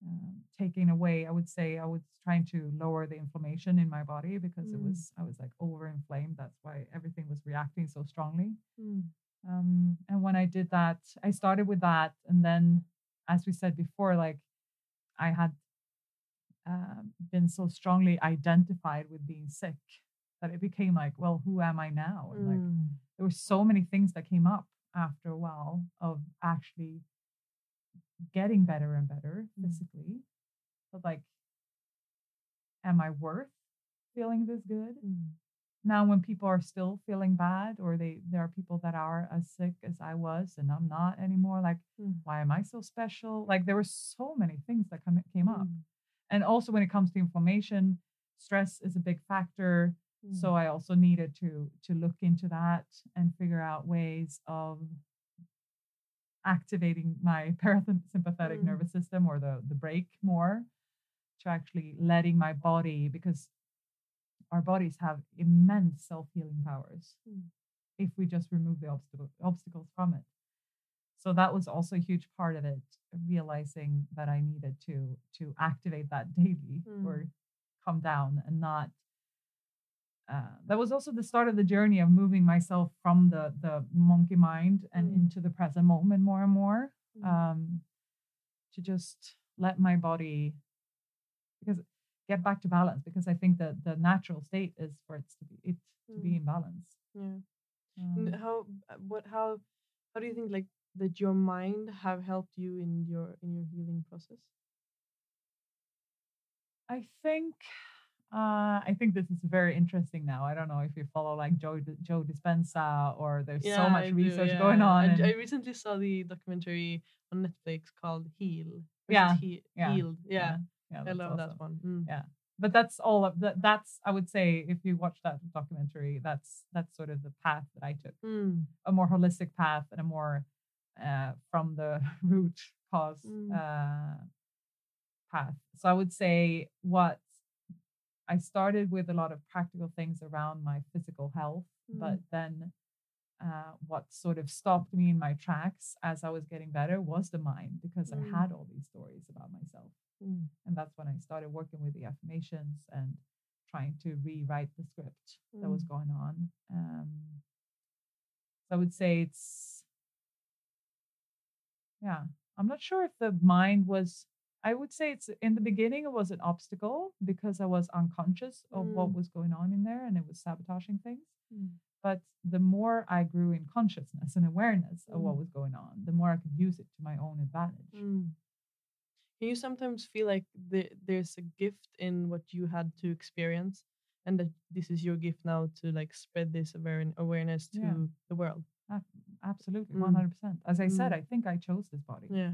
um, taking away i would say i was trying to lower the inflammation in my body because it Mm. was i was like over inflamed that's why everything was reacting so strongly Mm. um, and when I did that, I started with that. And then, as we said before, like I had um, been so strongly identified with being sick that it became like, well, who am I now? And like, Mm. there were so many things that came up after a while of actually getting better and better Mm. physically. But like, am I worth feeling this good? Mm. now when people are still feeling bad or they there are people that are as sick as i was and i'm not anymore like Mm. why am i so special like there were so many things that come, came up Mm. And also when it comes to inflammation stress is a big factor Mm. so i also needed to to look into that and figure out ways of activating my parasympathetic Mm. nervous system or the the brake more to actually letting my body because our bodies have immense self-healing powers Mm. if we just remove the obstacle, obstacles from it so that was also a huge part of it realizing that i needed to to activate that daily or Mm. come down and not uh, that was also the start of the journey of moving myself from the the monkey mind and Mm. into the present moment more and more Mm. um, to just let my body because get back to balance because I think that the natural state is for it to be it to be Mm. in balance. Yeah. Um, how uh, what how how do you think like that your mind have helped you in your in your healing process? I think uh, I think this is very interesting now. I don't know if you follow like Joe Joe Dispenza or there's so much I do, research going on. I, and- I recently saw the documentary on Netflix called Heal. Yeah, He- yeah, Healed. Yeah, yeah, I love that one. Mm. Yeah. but that's all of that that's i would say if you watch that documentary that's that's sort of the path that i took Mm. a more holistic path and a more uh, from the root cause Mm. uh, path so i would say what i started with a lot of practical things around my physical health but Mm. then uh, what sort of stopped me in my tracks as i was getting better was the mind because Mm. i had all these stories about myself Mm. and that's when I started working with the affirmations and trying to rewrite the script that was Mm. going on. Um, so I would say it's, yeah, I'm not sure if the mind was, I would say it's in the beginning, it was an obstacle because I was unconscious of what Mm. was going on in there and it was sabotaging things. Mm. But the more I grew in consciousness and awareness of what Mm. was going on, the more I could use it to my own advantage. Mm. Can you sometimes feel like the, there's a gift in what you had to experience, and that this is your gift now to like spread this aware- awareness to Yeah. the world? Ab- Absolutely, Mm. one hundred percent. As I said, Mm. I think I chose this body. Yeah.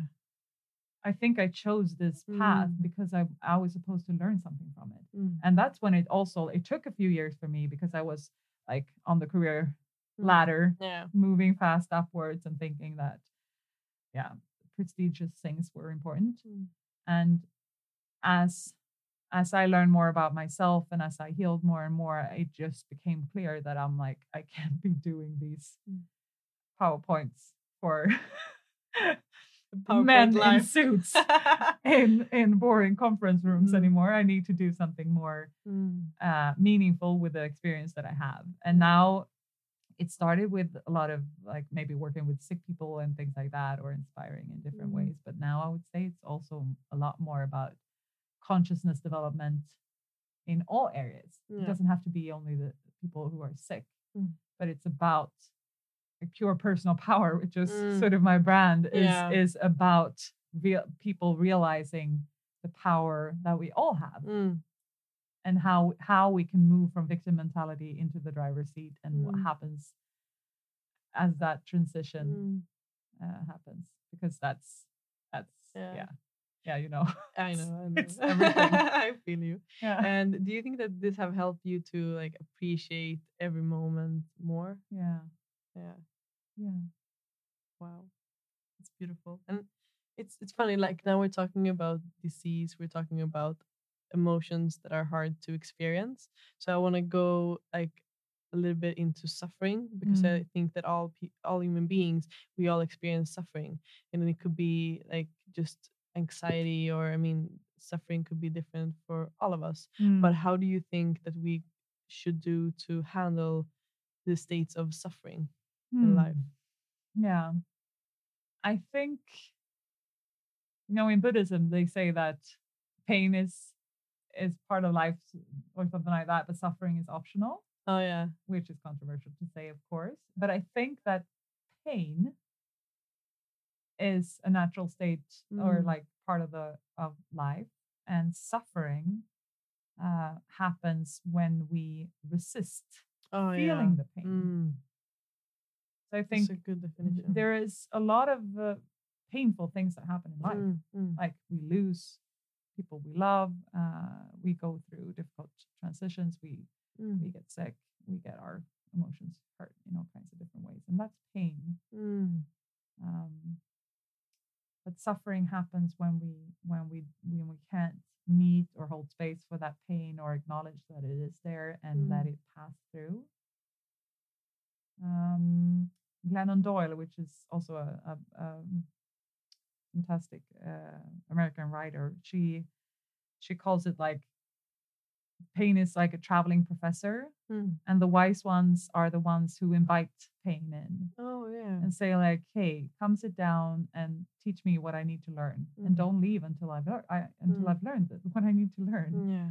I think I chose this path Mm. because I I was supposed to learn something from it. Mm. and that's when it also it took a few years for me because i was like on the career Mm. ladder Yeah. moving fast upwards and thinking that yeah prestigious things were important Mm. and as as i learned more about myself and as i healed more and more it just became clear that i'm like i can't be doing these Mm. Powerpoints for PowerPoint men in suits in in boring conference rooms Mm. anymore i need to do something more Mm. uh, meaningful with the experience that I have. And now it started with a lot of like maybe working with sick people and things like that, or inspiring in different Mhm. ways. But now I would say it's also a lot more about consciousness development in all areas. It doesn't have to be only the people who are sick, Mm. but it's about pure personal power, which is Mm. sort of my brand, is Yeah. is about real people realizing the power that we all have Mm. and how how we can move from victim mentality into the driver's seat and what Mm. happens as that transition Mm. uh, happens because that's that's Yeah. yeah yeah, you know I know. I know. It's everything. I feel you. yeah And do you think that this have helped you to like appreciate every moment more? yeah Yeah. yeah Wow. It's beautiful. And it's it's funny, like now we're talking about disease, we're talking about emotions that are hard to experience. So I want to go like a little bit into suffering because Mm. I think that all pe- all human beings we all experience suffering, and it could be like just anxiety or I mean suffering could be different for all of us. Mm. But how do you think that we should do to handle the states of suffering in life? Hmm. yeah i think you know in buddhism they say that pain is is part of life or something like that but suffering is optional Oh yeah. which is controversial to say, of course. But I think that pain is a natural state or Mm. like part of the of life, and suffering uh, happens when we resist Oh feeling yeah. the pain. Mm. So I That's think a good definition. there is a lot of uh, painful things that happen in life. Mm, mm, Like we lose people we love, uh, we go through difficult transitions, we mm, we get sick, we get our emotions hurt in all kinds of different ways, and that's pain. mm, Um, but suffering happens when we when we when we can't meet or hold space for that pain or acknowledge that it is there and let Mm. it pass through. Um, Glennon Doyle, which is also a, a, um fantastic uh, American writer, she she calls it like pain is like a traveling professor, mm. and the wise ones are the ones who invite pain in Oh yeah. and say like, "Hey, come sit down and teach me what I need to learn, and Mhm. don't leave until I've learned I, until Mm. I've learned what I need to learn." Yeah.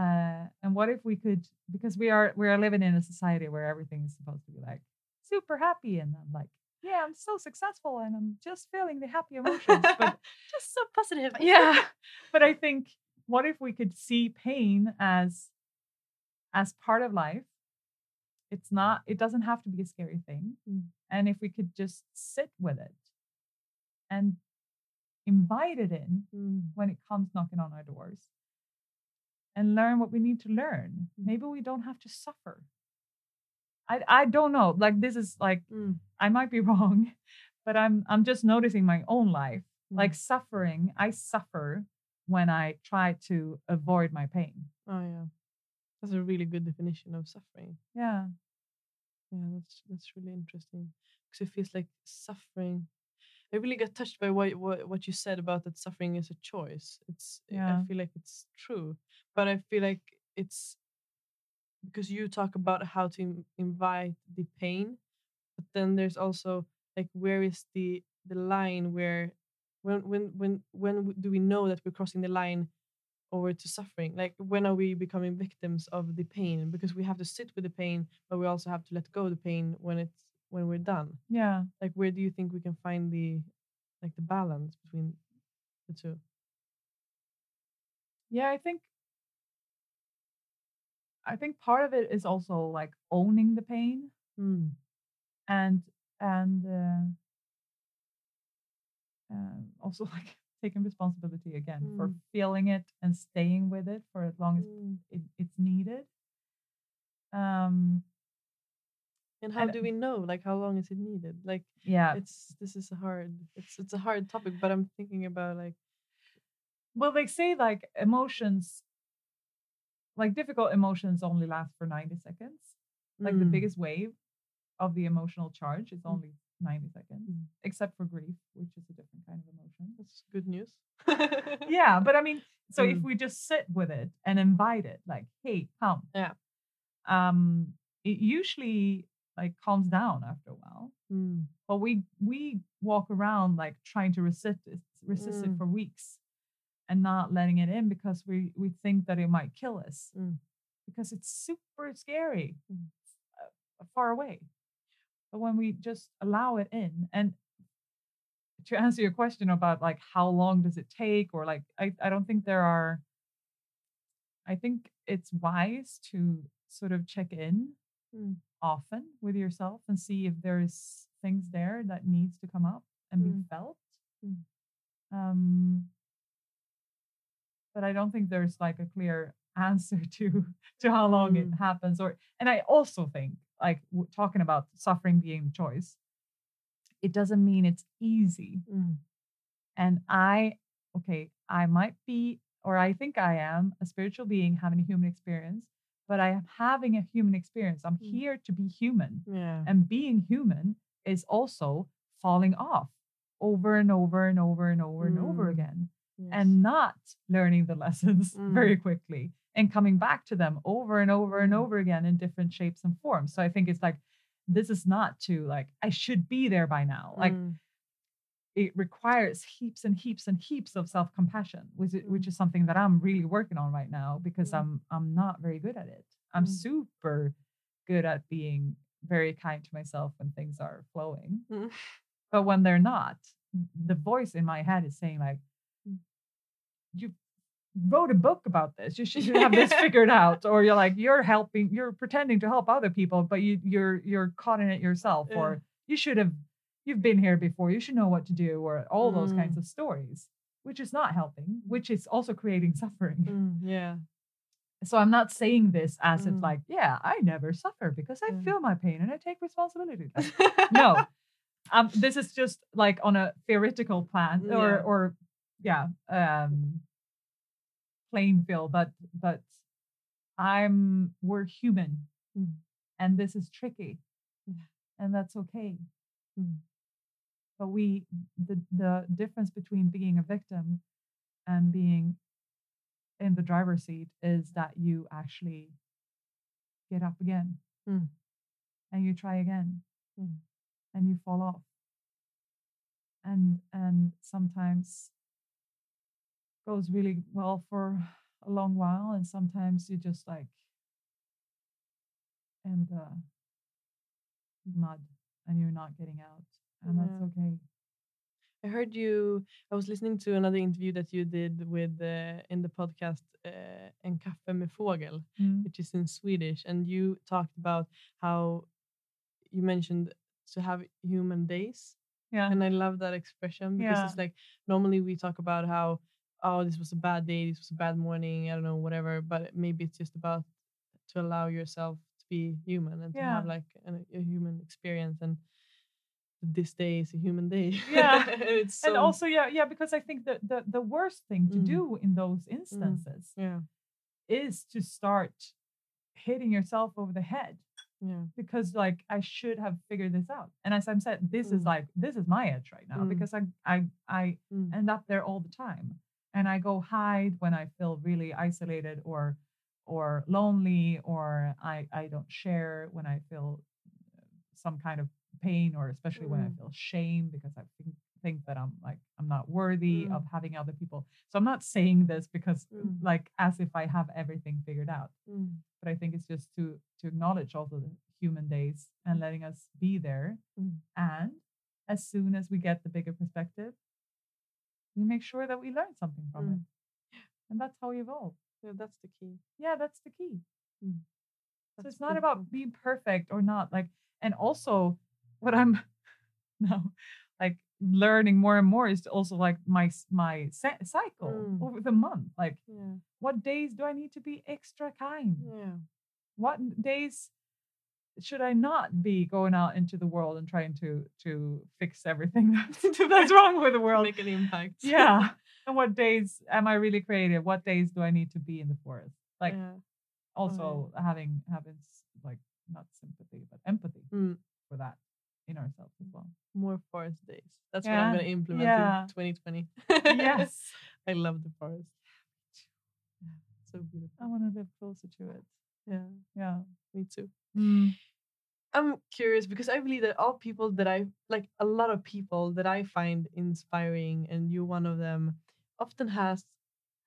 Uh, and what if we could, because we are we are living in a society where everything is supposed to be like super happy, and I'm like, yeah, I'm so successful, and I'm just feeling the happy emotions, but Just so positive. yeah, but I think what if we could see pain as as part of life? It's not. It doesn't have to be a scary thing, Mm. and if we could just sit with it and invite it in Mm, when it comes knocking on our doors and learn what we need to learn. Mm. Maybe we don't have to suffer. I I don't know. Like this is like mm, I might be wrong, but I'm I'm just noticing my own life. mm. Like suffering, I suffer when I try to avoid my pain. Oh yeah. That's a really good definition of suffering. Yeah. Yeah, that's that's really interesting because it feels like suffering. I really got touched by what what what you said about that suffering is a choice. It's Yeah. I feel like it's true, but I feel like it's because you talk about how to invite the pain, but then there's also like where is the the line where when when when when do we know that we're crossing the line over to suffering? Like when are we becoming victims of the pain? Because we have to sit with the pain but we also have to let go of the pain when it's when we're done. Yeah. like where do you think we can find the like the balance between the two? Yeah, I think I think part of it is also like owning the pain Mm. and and uh, uh, also like taking responsibility again for Mm. feeling it and staying with it for as long as Mm. it, it's needed. Um, And how And- do we know? Like, how long is it needed? Like, yeah. it's this is a hard. It's it's a hard topic, but I'm thinking about like. Well, they say like emotions, like difficult emotions, only last for ninety seconds. Like the Mm. biggest wave of the emotional charge is Mm. only ninety seconds, Mm. except for grief, which is a different kind of emotion. That's good news. yeah, but I mean, so if Mm. we just sit with it and invite it, like, hey, come. Yeah. Um, it usually like calms down after a while. Mm. But we we walk around like trying to resist it, resist it Mm. for weeks and not letting it in because we we think that it might kill us Mm. because it's super scary Mm. uh, far away. But when we just allow it in and to answer your question about like how long does it take or like I, I don't think there are I think it's wise to sort of check in Mm. often with yourself and see if there's things there that needs to come up and be Mm. felt. Mm. Um, but I don't think there's like a clear answer to to how long it Mm. happens. Or and I also think like w- talking about suffering being choice, it doesn't mean it's easy. Mm. And I, okay, I might be, or I think I am a spiritual being having a human experience, but I am having a human experience. I'm Mm. here to be human. Yeah. And being human is also falling off over and over and over and over and over Mm. again yes. and not learning the lessons very Mm. quickly and coming back to them over and over and Mm. over again in different shapes and forms. So I think it's like, this is not to like, I should be there by now. Like, Mm. it requires heaps and heaps and heaps of self-compassion which is, which Mm. is something that i'm really working on right now because Mm. i'm i'm not very good at it i'm Mm. super good at being very kind to myself when things are flowing but when they're not the voice in my head is saying like. You wrote a book about this you should have this figured out or you're like you're helping you're pretending to help other people but you you're you're caught in it yourself Yeah. or you should have you've been here before you should know what to do or all those kinds Mm. of stories which is not helping which is also creating suffering Mm. Yeah. so i'm not saying this as if Mm. like yeah i never suffer because i feel my pain and i take responsibility no um this is just like on a theoretical plan or Yeah. or yeah um plain field but but i'm we're human Mm. and this is tricky Yeah. and that's okay Mm. but we the the difference between being a victim and being in the driver's seat is that you actually get up again Mm. and you try again Mm. and you fall off and and sometimes goes really well for a long while and sometimes you just like and the mud and you're not getting out and that's okay I heard you. I was listening to another interview that you did with uh, in the podcast uh, "En kaffe med fågel," Mm. which is in Swedish, and you talked about how you mentioned to have human days, yeah and I love that expression because Yeah. it's like normally we talk about how oh this was a bad day, this was a bad morning, I don't know whatever, but maybe it's just about to allow yourself to be human and to have like an, a human experience and this day is a human day. Yeah. and it's so, and also yeah yeah because i think that the, the worst thing to Mm. do in those instances yeah, is to start hitting yourself over the head yeah, because like I should have figured this out. And as I'm said, this is Mm. like this is my edge right now Mm. because I I I Mm. end up there all the time. And I go hide when I feel really isolated or or lonely or I I don't share when I feel some kind of pain or especially when I Mm. feel shame because I think think that I'm like I'm not worthy of Mm. having other people. So I'm not saying this because Mm. like as if I have everything figured out Mm. but I think it's just to to acknowledge also the human days and letting us be there. Mm. And as soon as we get the bigger perspective, we make sure that we learn something from it. Mm. and that's how we evolve. Yeah, that's the key. Yeah, that's the key. Mm. So it's not about being perfect or not. Like, and also what I'm now like learning more and more is also like my my cycle Mm. over the month. Like, Yeah. what days do I need to be extra kind? Yeah. What days should I not be going out into the world and trying to to fix everything that's, that's wrong with the world? Make an impact. Yeah. And what days am I really creative? What days do I need to be in the forest? Like yeah. also having having like not sympathy but empathy Mm. for that in ourselves as well. More forest days. That's what I'm gonna implement yeah. in 2020. yes. I love the forest. Yeah. So beautiful. I want to live closer to it. Yeah. Yeah. Me too. Mm. I'm curious because I believe that all people that I like, a lot of people that I find inspiring, and you one of them, often has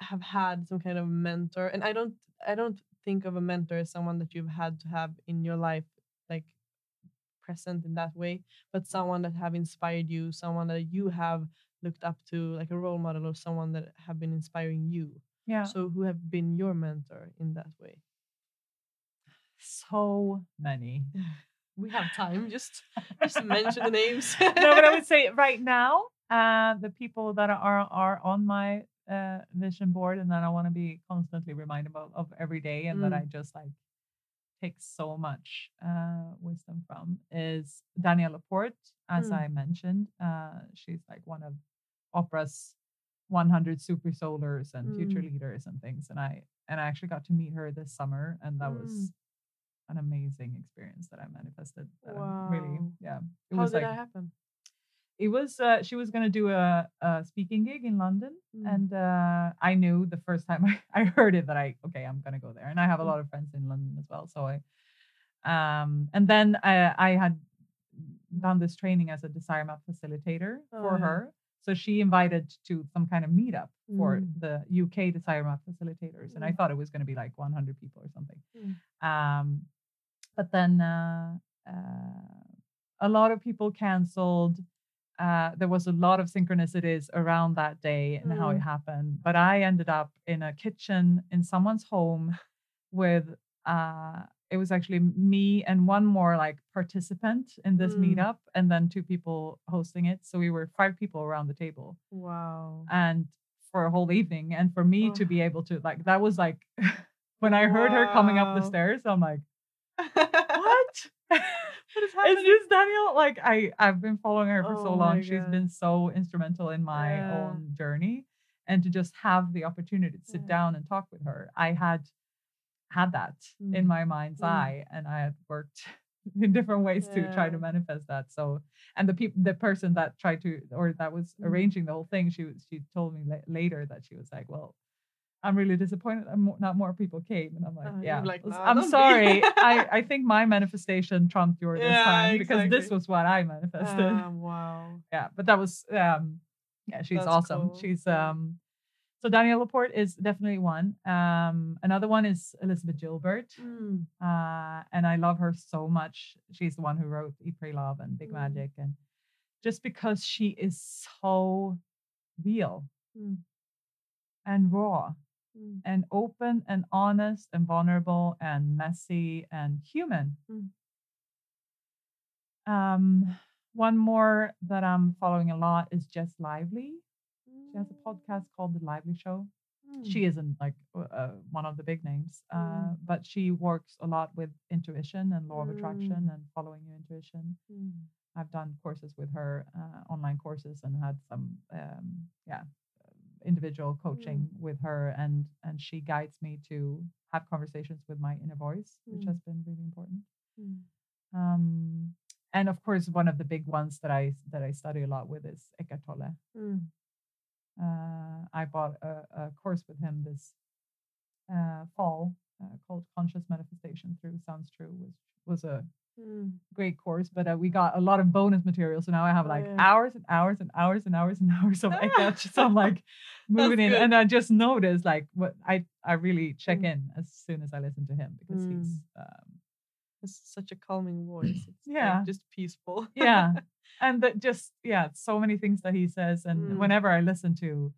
have had some kind of mentor. And I don't, I don't think of a mentor as someone that you've had to have in your life, like present in that way, but someone that have inspired you, someone that you have looked up to, like a role model or someone that have been inspiring you. Yeah. So who have been your mentor in that way? So many. We have time. Just just mention the names. no, but I would say right now, uh, the people that are are on my uh, vision board and that I want to be constantly reminded of, of every day, and that Mm. I just like take so much uh, wisdom from is Danielle LaPorte. As Mm. I mentioned, uh, she's like one of Oprah's 100 super solars and future Mm. leaders and things, and I and I actually got to meet her this summer, and that Mm. was an amazing experience that I manifested. That I'm really, yeah. It How was did like that happen? it was uh, she was going to do a, a speaking gig in london Mm. and uh, i knew the first time I, I heard it that i okay i'm going to go there and i have a Mm. lot of friends in london as well so i um and then i, I had done this training as a desire map facilitator Oh, for yeah. her so she invited to some kind of meetup for Mm. the uk desire map facilitators and i Mm. thought it was going to be like 100 people or something Mm. um but then uh, uh, a lot of people canceled uh, there was a lot of synchronicities around that day and how it Mm. happened. But I ended up in a kitchen in someone's home with uh, it was actually me and one more like participant in this Mm. meetup, and then two people hosting it. So we were five people around the table, Wow. and for a whole evening. And for me to Oh. be able to like that was like when I heard her coming up the stairs, I'm like, what? what? Is Is happening? this Danielle? Like I, I've been following her for so Oh long. She's been so instrumental in my Yeah. own journey, and to just have the opportunity to sit Yeah. down and talk with her, I had had that in Mm. my mind's Mm. eye, and I had worked in different ways to try to manifest that. So, and the people, the person that tried to, or that was Mm. arranging the whole thing, she she told me la- later that she was like, well. I'm really disappointed. Not more people came, and I'm like, Uh, yeah. like, "Nah, I'm sorry. I I think my manifestation trumped yours this Yeah, time because this was what I manifested. Ah, wow. yeah, but that was um, yeah, she's That's awesome. cool. She's um, so Danielle LaPorte is definitely one. Um, another one is Elizabeth Gilbert. Mm. Uh, and I love her so much. She's the one who wrote Eat, Pray, Love and Big Mm. Magic. And just because she is so real Mm. and raw Mm. and open and honest and vulnerable and messy and human. Mm. Um, one more that I'm following a lot is Jess Lively. She has a podcast called The Lively Show. She isn't like uh, uh, one of the big names, uh, Mm. but she works a lot with intuition and law of attraction Mm. and following your intuition. Mm. I've done courses with her, uh, online courses, and had some, um, yeah, individual coaching with her, and and she guides me to have conversations with my inner voice, which Mm. has been really important. Mm. Um, and of course, one of the big ones that I that I study a lot with is Eckhart Tolle. Mm. Uh, I bought a, a course with him this uh, fall uh, called Conscious Manifestation Through Sounds True, which was a Mm. great course. But uh, we got a lot of bonus material, so now I have like yeah. hours and hours and hours and hours and hours of Eckhart. so I'm like moving in, good. and I just noticed like what I I really check Mm. in as soon as I listen to him because he's um, It's such a calming voice. It's like, Yeah. just peaceful. yeah and that just yeah so many things that he says and Mm. whenever i listen to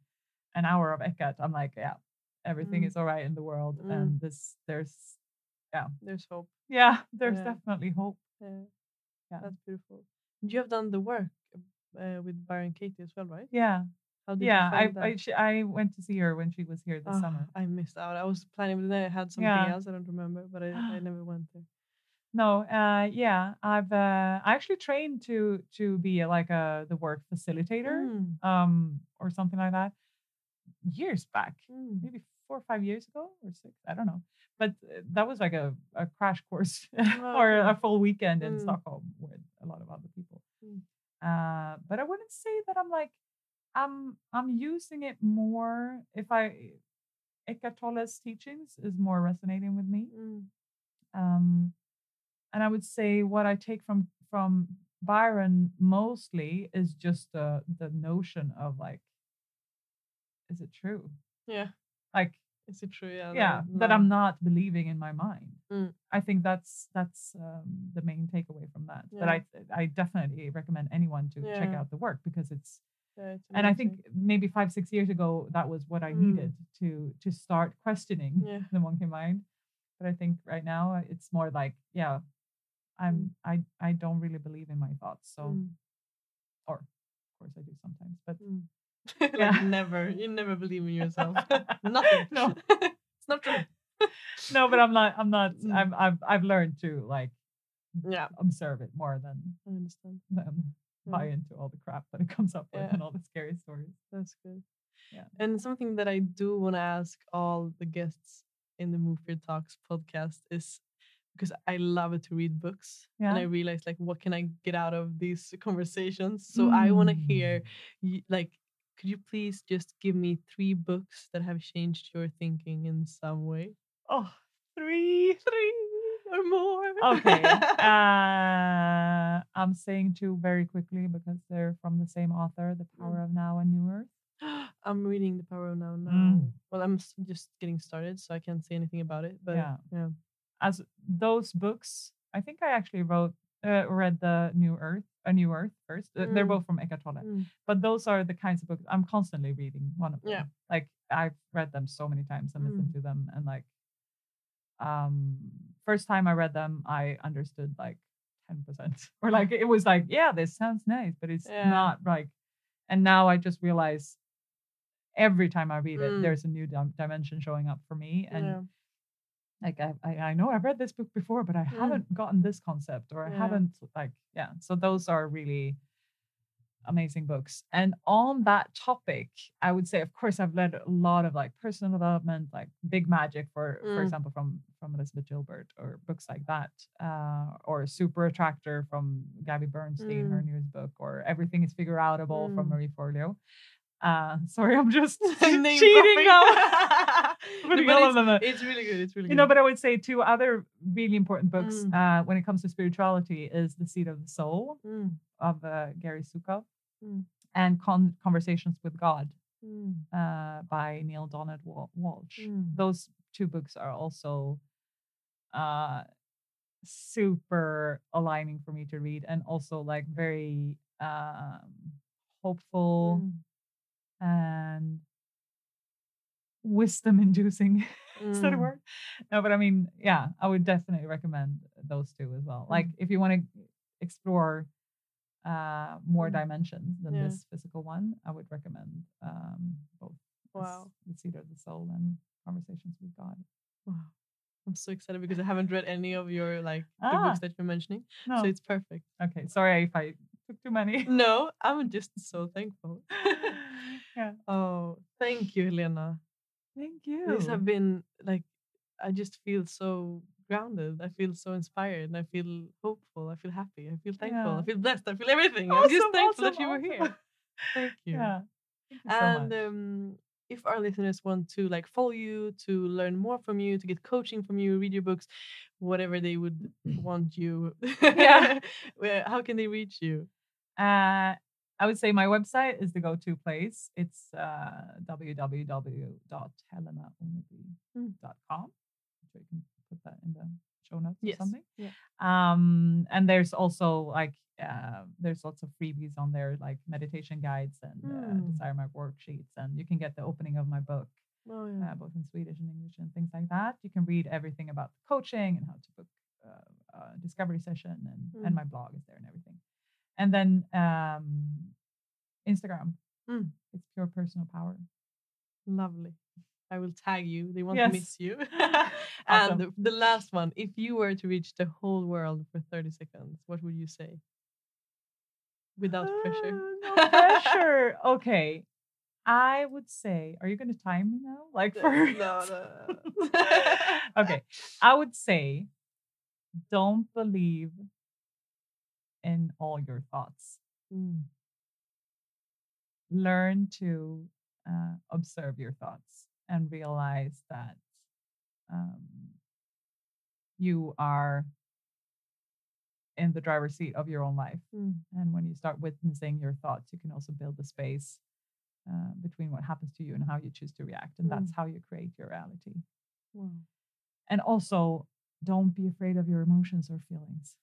an hour of Eckhart i'm like yeah everything Mm. is all right in the world Mm. and this there's Yeah, there's hope. yeah there's Yeah. definitely hope Yeah. Yeah. That's beautiful. You have done the work uh, with Byron Katie as well, right? yeah How did yeah you I that? I, sh- I went to see her when she was here this Ah, summer I missed out. I was planning, but then I had something Yeah. else. I don't remember, but I, I never went there. no uh yeah i've uh i actually trained to to be like a the work facilitator Mm, um or something like that years back mm. maybe four or five years ago or six i don't know but uh, that was like a, a crash course or a full weekend in Mm. stockholm with a lot of other people Mm. uh but i wouldn't say that i'm like i'm i'm using it more if i Eckhart Tolle's teachings is more resonating with me Mm. um, and I would say what I take from from Byron mostly is just the the notion of like, is it true? Yeah. Like, Is it true? Yeah. yeah, that I'm not believing in my mind. Mm. I think that's that's um, the main takeaway from that. But I I definitely recommend anyone to check out the work because it's Yeah, it's and I think maybe five six years ago that was what I Mm. needed to to start questioning Yeah. the monkey mind. But I think right now uh, it's more like, yeah, I'm I I don't really believe in my thoughts. So Mm, of course I do sometimes, but mm. Yeah. like never. You never believe in yourself. Nothing. No. it's not true. no, but I'm not I'm not Mm. I'm I've I've learned to like Yeah, observe it more than I understand. than buy into all the crap that it comes up with Yeah. and all the scary stories. That's good. Yeah. And something that I do want to ask all the guests in the Move Your Talks podcast is because I love it to read books. yeah. And I Yeah. realize like what can I get out of these conversations? So I want to hear Mm. like could you please just give me three books that have changed your thinking in some way? Oh, three. Three or more. Okay. uh, I'm saying two very quickly because they're from the same author, The Power of Now and New Earth. I'm reading The Power of Now now. Mm. Well, I'm just getting started, so I can't say anything about it. But Yeah. yeah. As those books, I think I actually wrote, uh, read the New Earth, A New Earth first. Uh, They're Mm. both from Eckhart Tolle. Mm. But those are the kinds of books I'm constantly reading. One of them. Yeah. Like I've read them so many times and listened to them, and like, um, first time I read them, I understood like ten percent, or like it was like, yeah, this sounds nice, but it's Yeah. not like. And now I just realize every time I read it, Mm. there's a new dim- dimension showing up for me, and yeah. Like I, I I know I've read this book before, but I Mm. haven't gotten this concept, or I Yeah. haven't like yeah. So those are really amazing books. And on that topic, I would say, of course, I've read a lot of like personal development, like Big Magic, for for Mm. example, from from Elizabeth Gilbert, or books like that, uh, or Super Attractor from Gabby Bernstein, her newest book, or Everything is Figure Outable from Mm. Marie Forleo. Uh, sorry, I'm just cheating now. No, Putting but all it's, of them in. it's really good. It's really good. You know, but I would say two other really important books Mm. uh, when it comes to spirituality is The Seat of the Soul Mm, of uh, Gary Zukav Mm. and Con- Conversations with God mm, uh, by Neale Donald Walsch. mm. Those two books are also uh, super aligning for me to read and also like very um, hopeful Mm, and wisdom inducing. Is that a mm. word? No, but I mean, yeah, I would definitely recommend those two as well. Like if you want to explore uh more Mm. dimensions than Yeah. this physical one, I would recommend um both Wow. The Seat of the Soul and Conversations with God. Wow. I'm so excited because I haven't read any of your like the Ah. books that you're mentioning. No. So it's perfect. okay, sorry if I took too many. No, I'm just so thankful. yeah. Oh, thank you, Helena. Thank you. These have been like I just feel so grounded. I feel so inspired and I feel hopeful. I feel happy. I feel thankful. I feel blessed. I feel everything. I'm just Awesome, thankful that awesome, you were here. Thank you. Yeah. Thank you so and much. um, if our listeners want to like follow you, to learn more from you, to get coaching from you, read your books, whatever they would want you, Yeah. where how can they reach you? Uh, I would say my website is the go-to place. It's uh, www.helenauneby.com. So you can put that in the show notes Yes. or something. Yeah. Um, and there's also like uh, there's lots of freebies on there, like meditation guides and uh, Mm. desire map worksheets, and you can get the opening of my book Oh, yeah. uh, both in Swedish and English and things like that. You can read everything about the coaching and how to book uh, a discovery session, and and Mm. my blog is there and everything. And then um, Instagram, Mm. it's pure personal power. Lovely. I will tag you. They won't Yes. miss you. And the, the last one, if you were to reach the whole world for 30 seconds, what would you say? Without pressure. Uh, no pressure. okay. I would say, are you going to time me now? Like for no, no. okay. I would say, don't believe in all your thoughts. Mm, Learn to uh, observe your thoughts and realize that um, you are in the driver's seat of your own life. mm, And when you start witnessing your thoughts, you can also build a space uh, between what happens to you and how you choose to react. And that's how you create your reality. wow. And also, don't be afraid of your emotions or feelings.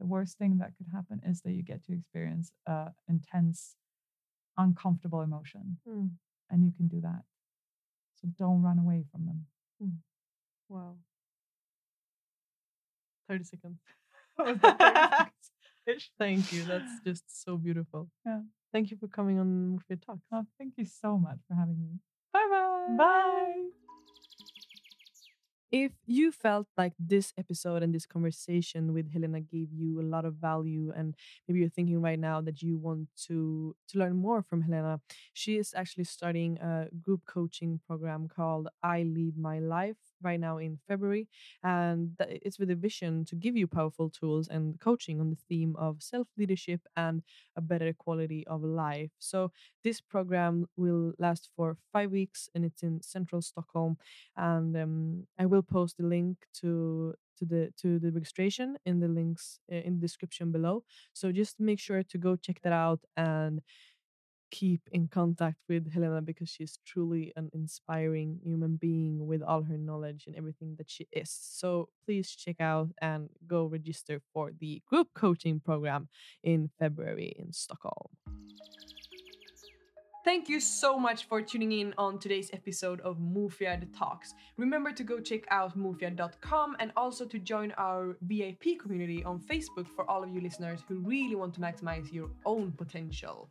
The worst thing that could happen is that you get to experience uh, intense, uncomfortable emotion, Mm, and you can do that. So don't run away from them. wow. 30 seconds. 30 seconds? Thank you. That's just so beautiful. Yeah. Thank you for coming on Mofjard Talks. Oh, thank you so much for having me. Bye bye bye. If you felt like this episode and this conversation with Helena gave you a lot of value, and maybe you're thinking right now that you want to to learn more from Helena, she is actually starting a group coaching program called I Lead My Life right now in February, and it's with a vision to give you powerful tools and coaching on the theme of self leadership and a better quality of life. So this program will last for five weeks, and it's in central Stockholm and um, I will post the link to to the to the registration in the links uh, in the description below. So just make sure to go check that out and keep in contact with Helena because she's truly an inspiring human being with all her knowledge and everything that she is. So please check out and go register for the group coaching program in February in Stockholm. Thank you so much for tuning in on today's episode of Mofjard Talks. Remember to go check out mofjard.com and also to join our VIP community on Facebook for all of you listeners who really want to maximize your own potential.